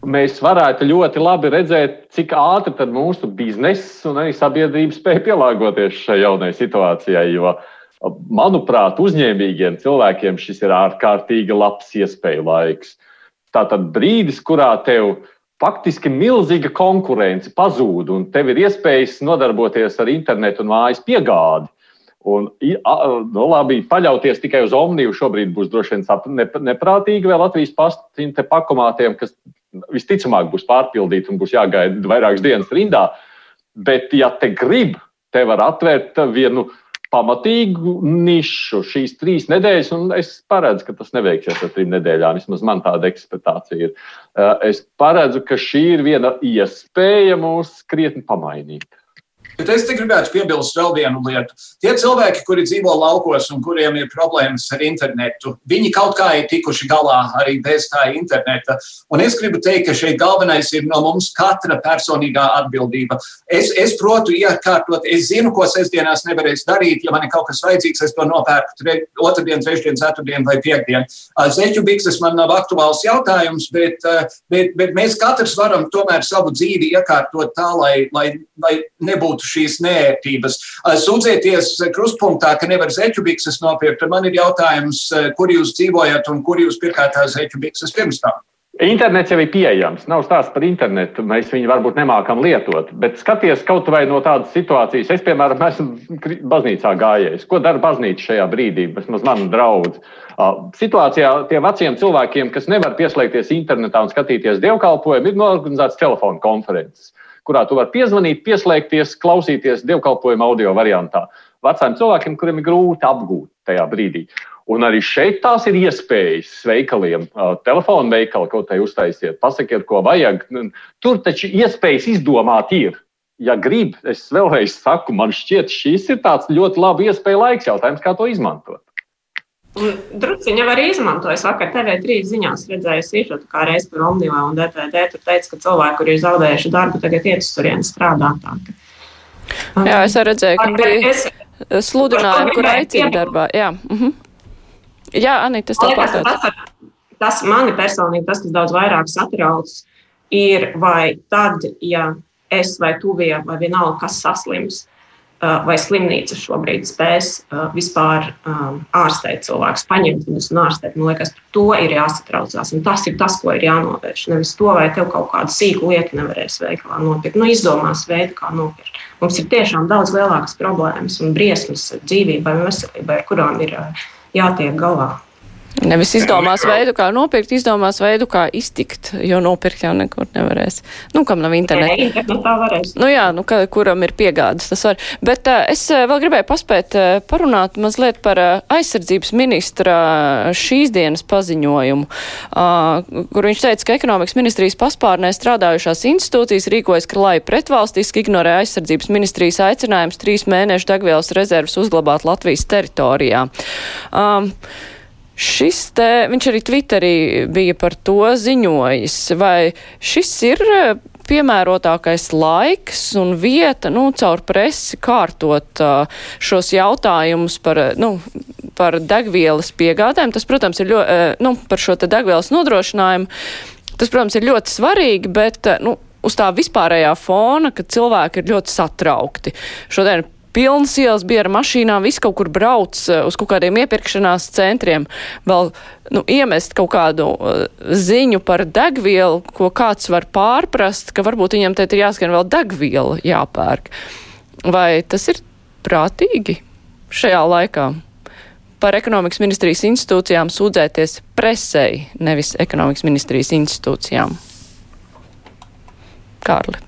mēs varētu ļoti labi redzēt, cik ātri mūsu bizness un arī sabiedrība spēja pielāgoties šai jaunajai situācijai. Jo, manuprāt, uzņēmīgiem cilvēkiem šis ir ārkārtīgi labs iespēju laiks. Tātad brīdis, kurā tev faktiski milzīga konkurence pazūd, un tev ir iespējas nodarboties ar internetu un mājas piegādi. Un, nu, labi, paļauties tikai uz Omniju šobrīd būs droši vien neprātīgi vēl Latvijas pastu pakomātiem, kas visticamāk būs pārpildīti un būs jāgaida vairākas dienas rindā. Bet, ja te grib, te var atvērt vienu pamatīgu nišu šīs trīs nedēļas, un es paredzu, ka tas neveiksies ar trim nedēļām. Vismaz man tāda ekspektācija ir. Es paredzu, ka šī ir viena iespēja mūs krietni pamainīt. Bet es gribētu piebilst vēl vienu lietu. Tie cilvēki, kuri dzīvo laukos un kuriem ir problēmas ar internetu, viņi kaut kā ir tikuši galā arī bez tā interneta. Un es gribu teikt, ka šeit galvenais ir no mums katra personīgā atbildība. Es, es protu iekārtot, es zinu, ko sestdienās nevarēs darīt. Ja man ir kaut kas vajadzīgs, es to nopērku tre, otrdien, trešdien, ceturtdien vai piekdien. Zeķu bikses man nav aktuāls jautājums, bet, bet, bet mēs katrs varam tomēr savu dzīvi iekārtot tā, lai, lai, lai nebūtu nebūtu šīs nērtības. Sūdzieties krustpunktā, ka nevar zeķu bikses nopirkt. Man ir jautājums, kur jūs dzīvojat un kur jūs pirkāt tās zeķu bikses pirms tam? Internets jau ir pieejams. Nav stāsts par internetu. Mēs viņu varbūt nemākam lietot. Bet skaties kaut vai no tādas situācijas. Es, piemēram, esmu baznīcā gājējis. Ko dara baznīca šajā brīdī? Vismaz man draudz. Situācijā tiem veciem cilvēkiem, kas nevar pieslēgties internetā un skatīties dievkalpojumu, ir norganizēts telefona konferences kurā tu vari piezvanīt, pieslēgties, klausīties dievkalpojuma audio variantā. Veciem cilvēkiem, kuriem ir grūti apgūt tajā brīdī. Un arī šeit tās ir iespējas veikaliem, telefonu veikali, ko te uztaisiet, pasakiet, ko vajag. Tur taču iespējas izdomāt ir. Ja grib, es vēlreiz saku, man šķiet, šis ir tāds ļoti labi iespēja laiks jautājums, kā to izmantot. Drusciņā arī izmantoja. Es vakar TV3 ziņās redzēju sižetu, kā reiz par Omnivā un DPD. Tur teica, ka cilvēki, kuri ir zaudējuši darbu, tagad iet uz turieni strādāt. Jā, es arī redzēju, ka bija es, sludinājumi, kur aicina darbā. Jā, uh -huh. Jā Anita, tas tāpat. Tas, tas mani personīgi, tas, kas daudz vairāk satrauc, ir vai tad, ja es vai tuvie vai vienalga, kas saslims, vai slimnīca šobrīd spēs vispār ārstēt cilvēkus, paņemt viņus un ārstēt. Man liekas, par to ir jāsatraucās. Tas ir tas, ko ir jānovērš. Nevis to, vai tev kaut kādu sīku lietu nevarēs veikalā nopirkt. Nu, izdomās veidu, kā nopirkt. Mums ir tiešām daudz lielākas problēmas un briesmas dzīvībai un veselībai, ar kurām ir jātiek galā. Nevis izdomās veidu, kā nopirkt, izdomās veidu, kā iztikt, jo nopirkt jau nekur nevarēs. Nu, kam nav interneta? Nu jā, nu, ka, kuram ir piegādes, tas var. Bet uh, es uh, vēl gribēju paspēt uh, parunāt mazliet par uh, aizsardzības ministra šīs dienas paziņojumu, uh, kur viņš teica, ka ekonomikas ministrijas paspārnē strādājušās institūcijas rīkojas, ka lai pretvalstiski ignorē aizsardzības ministrijas aicinājums trīs mēnešu degvielas rezervas uzglabāt Latvijas teritorijā. Um, Šis te, viņš arī Twitterī bija par to ziņojis, vai šis ir e, piemērotākais laiks un vieta, nu, caur presi kārtot uh, šos jautājumus par, nu, par degvielas piegādēm. Tas, protams, ir ļoti, nu, par šo te degvielas nodrošinājumu. Tas, protams, ir ļoti svarīgi, bet, nu, uz tā vispārējā fona, ka cilvēki ir ļoti satraukti. Šodien pilnas ielas bija ar mašīnām, viss kaut kur brauc eh, uz kaut kādiem iepirkšanās centriem, vēl nu, iemest kaut kādu uh, ziņu par degvielu, ko kāds var pārprast, ka varbūt viņam te ir jāskan vēl degviela jāpērk. Vai tas ir prātīgi šajā laikā? Par ekonomikas ministrijas institūcijām sūdzēties presei, nevis ekonomikas ministrijas institūcijām. Kārli.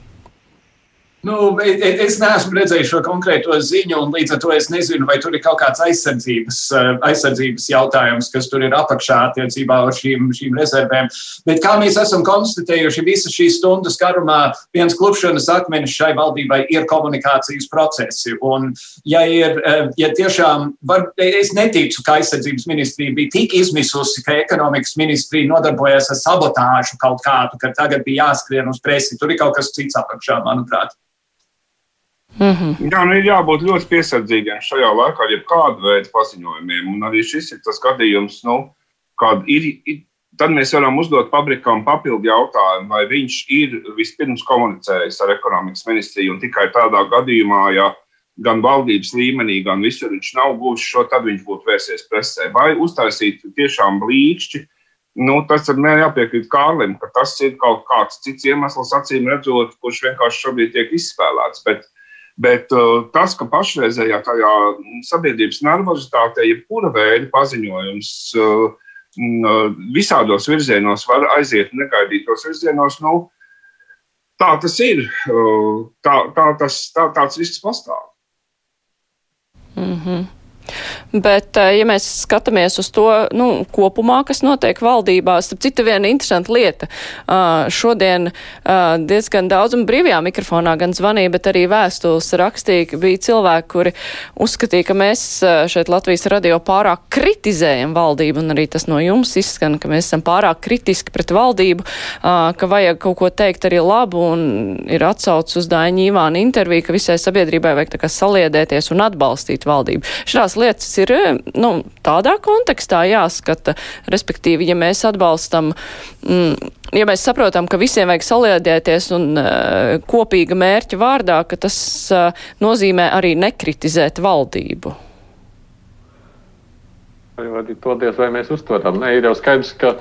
Nu, es neesmu redzējis šo konkrēto ziņu, un līdz ar to es nezinu, vai tur ir kaut kāds aizsardzības, eh, aizsardzības jautājums, kas tur ir apakšā attiecībā uz šīm, šīm rezervēm. Bet kā mēs esam konstatējuši, visas šīs stundas garumā viens klupšanas akmenis šai valdībai ir komunikācijas procesi. Un, ja, ir, eh, ja tiešām, var, es neticu, ka aizsardzības ministrija bija tik izmisusi, ka ekonomikas ministrija nodarbojas ar sabotāžu kaut kādu, ka tagad bija jāskrien uz presi. Tur ir kaut kas cits apakšā, manuprāt. Mm -hmm. Jā, nu ir jābūt ļoti piesardzīgiem šajā laikā ar jebkādu veidu paziņojumiem. Un arī šis ir tas gadījums, nu, kad ir, ir tad mēs varam uzdot fabrikām papildu jautājumu, vai viņš ir vispirms komunicējis ar ekonomikas ministriju un tikai tādā gadījumā, ja gan valdības līmenī, gan visur viņš nav guvis šo, tad viņš būtu vērsies presē. Vai uztaisīt tiešām blīkšķi. Nu, tas ir jāpiekrīt Kārlim, ka tas ir kaut kāds cits iemesls, acīm redzot, kurš vienkārši šobrīd tiek izspēlēts. Bet, bet uh, tas, ka pašreizējā tajā sabiedrības nervozitātē, jebkura veida paziņojums uh, visādos virzienos var aiziet negaidītos virzienos. Nu, tā tas ir. Tā, tā, tas, tā, tāds risks pastāv. Mm -hmm. Bet, eh, ja mēs skatāmies uz to nu, kopumā, kas notiek valdībā, starp citu, viena interesanta lieta. Uh, šodien uh, diezgan daudz un brīvajā mikrofonā gan zvanīja, bet arī vēstules rakstīja, bija cilvēki, kuri uzskatīja, ka mēs šeit Latvijas radio pārāk kritizējam valdību, un arī tas no jums izskan, ka mēs esam pārāk kritiski pret valdību, uh, ka vajag kaut ko teikt arī labu, un ir atsauc uz Daiņa Īvāna interviju, ka visai sabiedrībai vajag tā kā saliedēties un atbalstīt valdību. Šās lietas ir nu, tādā kontekstā jāskata. Respektīvi, ja mēs atbalstam, mm, ja mēs saprotam, ka visiem vajag saliedēties un uh, kopīga mērķa vārdā, ka tas uh, nozīmē arī nekritizēt valdību. Toties, vai mēs uztveram? Nē, ir jau skaidrs, ka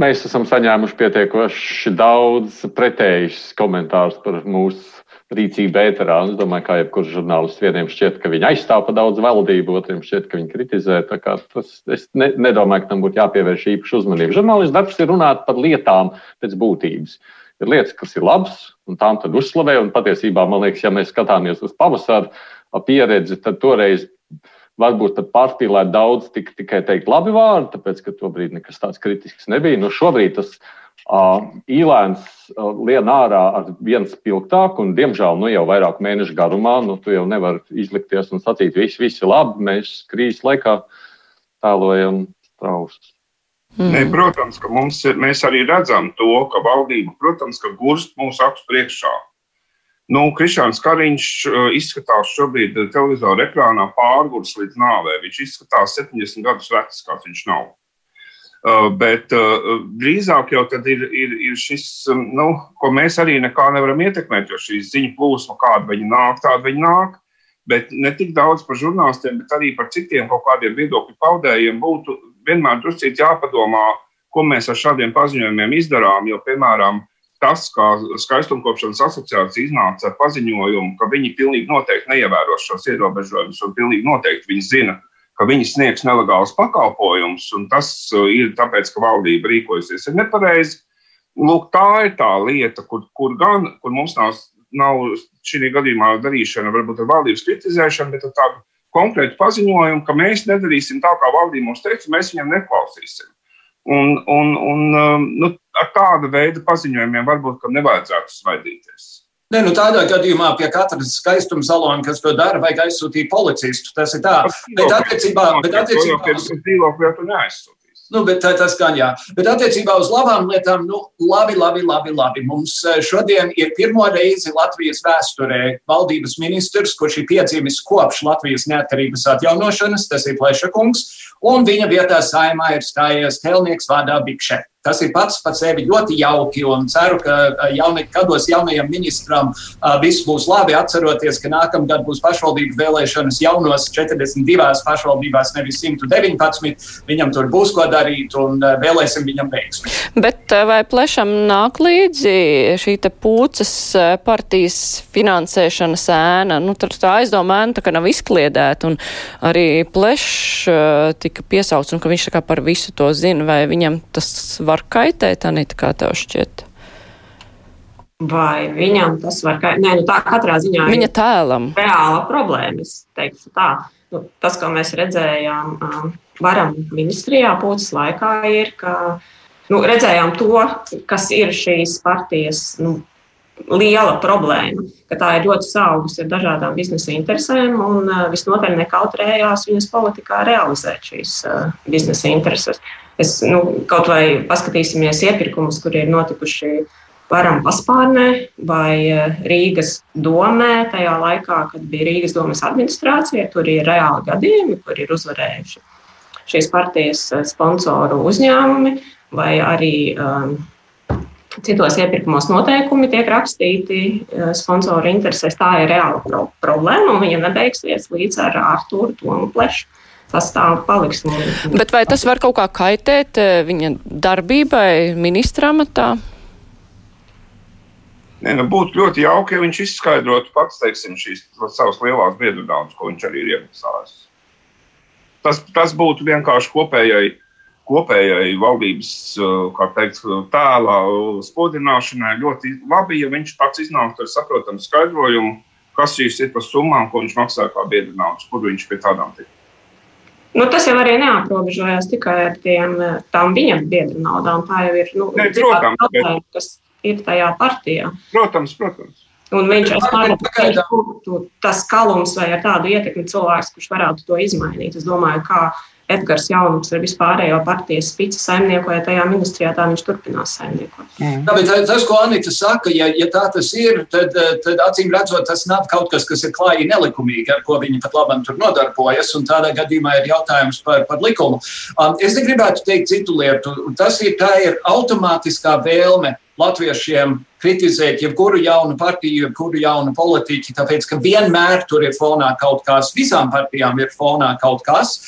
mēs esam saņēmuši pietiekoši daudz pretējus komentārus par mūsu rīcība ēterā. Es domāju, ka jebkurš žurnālists vieniem šķiet, ka viņi aizstāv pa daudz valdību, otriem šķiet, ka viņi kritizē. Tas, es ne, nedomāju, ka tam būtu jāpievērš īpaša uzmanība. Žurnālists darbs ir runāt par lietām pēc būtības. Ir lietas, kas ir labas, un tām tad uzslavē. Un patiesībā, man liekas, ja mēs skatāmies uz pavasaru pieredzi, tad toreiz varbūt pat pārspīlēt daudz, tik, tikai teikt labi vārdi, tāpēc, ka tobrīd nekas tāds kritisks nebija. Nu, šobrīd tas Īlēns lien ārā ar vienu spilgtāku, un, diemžēl, nu jau vairāk mēnešu garumā, nu, tu jau nevari izlikties un sacīt, viss, viss ir labi, mēs krīzes laikā tēlojam straustus. Mm. Ne, protams, ka mums ir, mēs arī redzam to, ka valdība, protams, ka gurst mūsu acu priekšā. Nu, Krišāns Kariņš izskatās šobrīd televizora ekrānā pārgurs līdz nāvē. Viņš izskatās 70 gadus vecs, kāds viņš nav. Uh, bet uh, drīzāk jau ir, ir, ir šis, um, nu, ko mēs arī nekā nevaram ietekmēt, jo šī ziņu plūsma, kāda viņa nāk, tāda viņa nāk. Bet ne tik daudz par žurnālistiem, bet arī par citiem kaut kādiem viedokļu paudējiem būtu vienmēr druscīt jāpadomā, ko mēs ar šādiem paziņojumiem izdarām. Jo, piemēram, tas, kā skaistumkopšanas asociācija iznāca ar paziņojumu, ka viņi pilnīgi noteikti neievēros šos ierobežojumus un pilnīgi noteikti viņi zina, ka viņi sniegs nelegālus pakalpojumus, un tas uh, ir tāpēc, ka valdība rīkojasies nepareizi. Lūk, tā ir tā lieta, kur, kur gan kur mums nav, nav šī gadījumā darīšana varbūt ar valdības kritizēšanu, bet ar tādu konkrētu paziņojumu, ka mēs nedarīsim tā, kā valdība mums teica, mēs viņam neklausīsim. Un, un, un um, nu, ar tādu veidu paziņojumiem varbūt nevajadzētu svaidīties. Ne, nu tādā gadījumā pie katras skaistuma salona, kas to dara, vajag aizsūtīt policistu. Tas ir tā. Bet attiecībā, bet attiecībā uz dzīvokli jau tu neaizsūti. Nu, bet tas gan jā. Bet attiecībā uz labām lietām, nu, labi, labi, labi, labi. Mums eh, šodien ir pirmo reizi Latvijas vēsturē valdības ministrs, kurš ir piedzimis kopš Latvijas neatkarības atjaunošanas, tas ir Plešakungs, un viņa vietā saimā ir stājies Telnieks vārdā Bikšē. Tas ir pats par sevi ļoti jauki un ceru, ka jauni, gados jaunajam ministram viss būs labi. Atceroties, ka nākamgad būs pašvaldību vēlēšanas jaunos 42 pašvaldībās, nevis 119. Viņam tur būs ko darīt un vēlēsim viņam veiksmi. Bet vai plešam nāk līdzi šī pūces partijas finansēšanas ēna? Nu, tur tā aizdoma ēna tā kā nav izkliedēta un arī plešs tika piesauts un ka viņš tā kā par visu to zina, vai viņam tas var var kaitēt, Anita, kā tev šķiet? Vai viņam tas var kaitēt? Nē, nu tā katrā ziņā Viņa tēlam. reāla problēma. Es teiktu tā. Nu, tas, ko mēs redzējām varam ministrijā pūces laikā, ir, ka nu, redzējām to, kas ir šīs partijas nu, liela problēma, ka tā ir ļoti saugusi ar dažādām biznesa interesēm un visnotaļ nekautrējās viņas politikā realizēt šīs biznesa intereses. Es, nu, kaut vai paskatīsimies iepirkumus, kur ir notikuši varam paspārnē vai Rīgas domē, tajā laikā, kad bija Rīgas domas administrācija, tur ir reāli gadījumi, kur ir uzvarējuši šīs partijas sponsoru uzņēmumi vai arī um, citos iepirkumos noteikumi tiek rakstīti sponsoru interesēs. Tā ir reāla pro problēma, un viņa nebeigsies līdz ar Artūru Tomu Plešu. Tas tā paliks. Bet vai tas var kaut kā kaitēt viņa darbībai ministra amatā? Nē, nu, būtu ļoti jauki, ja viņš izskaidrotu pats, teiksim, šīs savas lielās biedru naudas, ko viņš arī ir iemaksājis. Tas, tas būtu vienkārši kopējai kopējai valdības teikt, tēla spodrināšanai ļoti labi, ja viņš pats iznāktu ar saprotamu skaidrojumu, kas šīs ir par summām, ko viņš maksā kā biedra naudas, kur viņš pie tādām tik. Nu, tas jau arī neaprobežojas tikai ar tiem, tām viņa biedru naudām. Tā jau ir nu, ne, protams, problēma, bet... kas ir tajā partijā. Protams, protams. Un viņš ir tāds - tas kalums vai ar tādu ietekmi cilvēks, kurš varētu to izmainīt. Es domāju, kā Edgars Jaunums ar vispārējo partijas spici saimniekoja tajā ministrijā, tā viņš turpinās saimniekot. Mm. Bet tas, ko Anita saka, ja, ja tā tas ir, tad, tad acīm redzot, tas nav kaut kas, kas ir klāji nelikumīgi, ar ko viņi pat labam tur nodarbojas, un tādā gadījumā ir jautājums par, par likumu. Um, es negribētu teikt citu lietu. Tas ir, tā ir automātiskā vēlme latviešiem kritizēt jebkuru jaunu partiju, jebkuru jaunu politiķu, tāpēc ka vienmēr tur ir fonā kaut kas, visām partijām ir fonā kaut kas.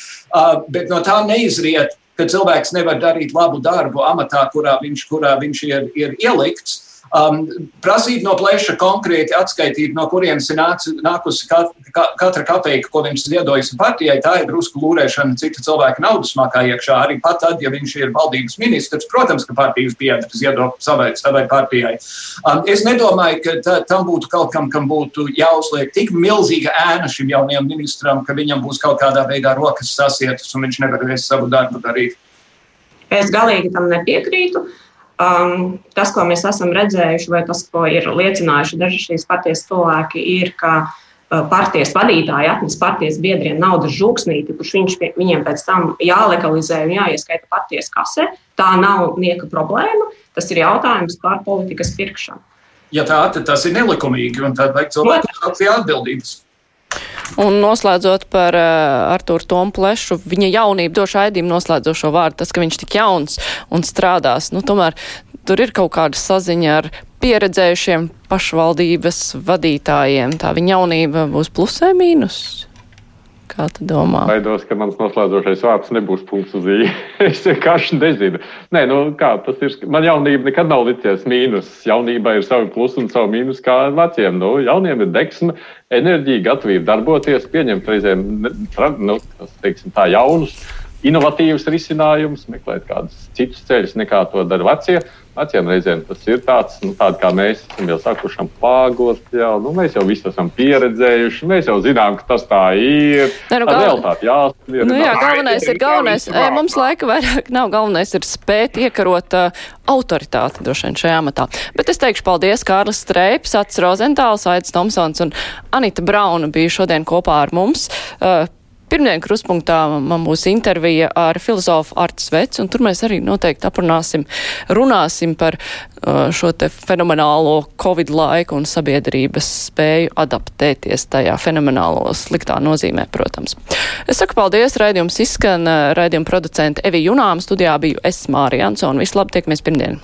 Bet no tā neizriet, ka cilvēks nevar darīt labu darbu amatā, kurā viņš, kurā viņš ir, ir ielikts. Um, prasīt no plēša konkrēti atskaitīt, no kurienes ir nāc, nākusi kat, ka, katra kapeika, ko viņš ziedojas partijai. Tā ir drusku lūrēšana cita cilvēka naudas makā iekšā. Arī pat tad, ja viņš ir valdības ministrs, protams, ka partijas biedri ziedo savai, savai partijai. Um, es nedomāju, ka tā, tam būtu kaut kam, kam būtu jāuzliek tik milzīga ēna šim jaunajam ministram, ka viņam būs kaut kādā veidā rokas sasietas un viņš nevarēs savu darbu darīt. Es galīgi tam nepiekrītu. Uh, Um, tas, ko mēs esam redzējuši, vai tas, ko ir liecinājuši daži šīs partijas cilvēki, ir, ka uh, partijas vadītāji atnes partijas biedriem naudas žūksnīti, kurš viņš, viņiem pēc tam jālegalizē un jāieskaita partijas kasē. Tā nav nieka problēma. Tas ir jautājums par politikas pirkšanu. Ja tā, tad tas ir nelikumīgi, un tad vajag pie atbildības. Un noslēdzot par uh, Arturu Tomu Plešu, viņa jaunību došu aidījumu noslēdzošo vārdu, tas, ka viņš tik jauns un strādās, nu tomēr tur ir kaut kāda saziņa ar pieredzējušiem pašvaldības vadītājiem. Tā viņa jaunība būs plusē mīnus. Kā tu domā? Baidos, ka mans noslēdzošais vārds nebūs punkts uz īņa. es vienkārši nezinu. Nē, nu kā tas ir. Man jaunība nekad nav licies mīnus. Jaunībā ir savi plusi un savi mīnus kā veciem. Nu, jauniem ir deksme, enerģija, gatavība darboties, pieņemt reizēm nu, teiksim, tā, jaunus, inovatīvus risinājumus, meklēt kādus citus ceļus nekā to dara vecie. Veciem reizēm tas ir tāds, nu, tād kā mēs esam jau sākuši pāgot, jau, nu, mēs jau visu esam pieredzējuši, mēs jau zinām, ka tas tā ir. Ne, nu, gal... realitāte jāsaka. Nu, jā, galvenais ir galvenais, e, mums laika vairāk nav, galvenais ir spēt iekarot uh, autoritāti droši vien šajā amatā. Bet es teikšu paldies Kārlis Streips, Ats Rozentāls, Aits Tomsons un Anita Brauna bija šodien kopā ar mums. Uh, Pirmdien kruspunktā man būs intervija ar filozofu Arts Vets, un tur mēs arī noteikti aprunāsim, runāsim par uh, šo te fenomenālo Covid laiku un sabiedrības spēju adaptēties tajā fenomenālo sliktā nozīmē, protams. Es saku paldies, raidījums izskan, uh, raidījuma producenta Evi Junām, studijā biju es Mārija Ansona. Vislabāk, tiekamies pirmdien!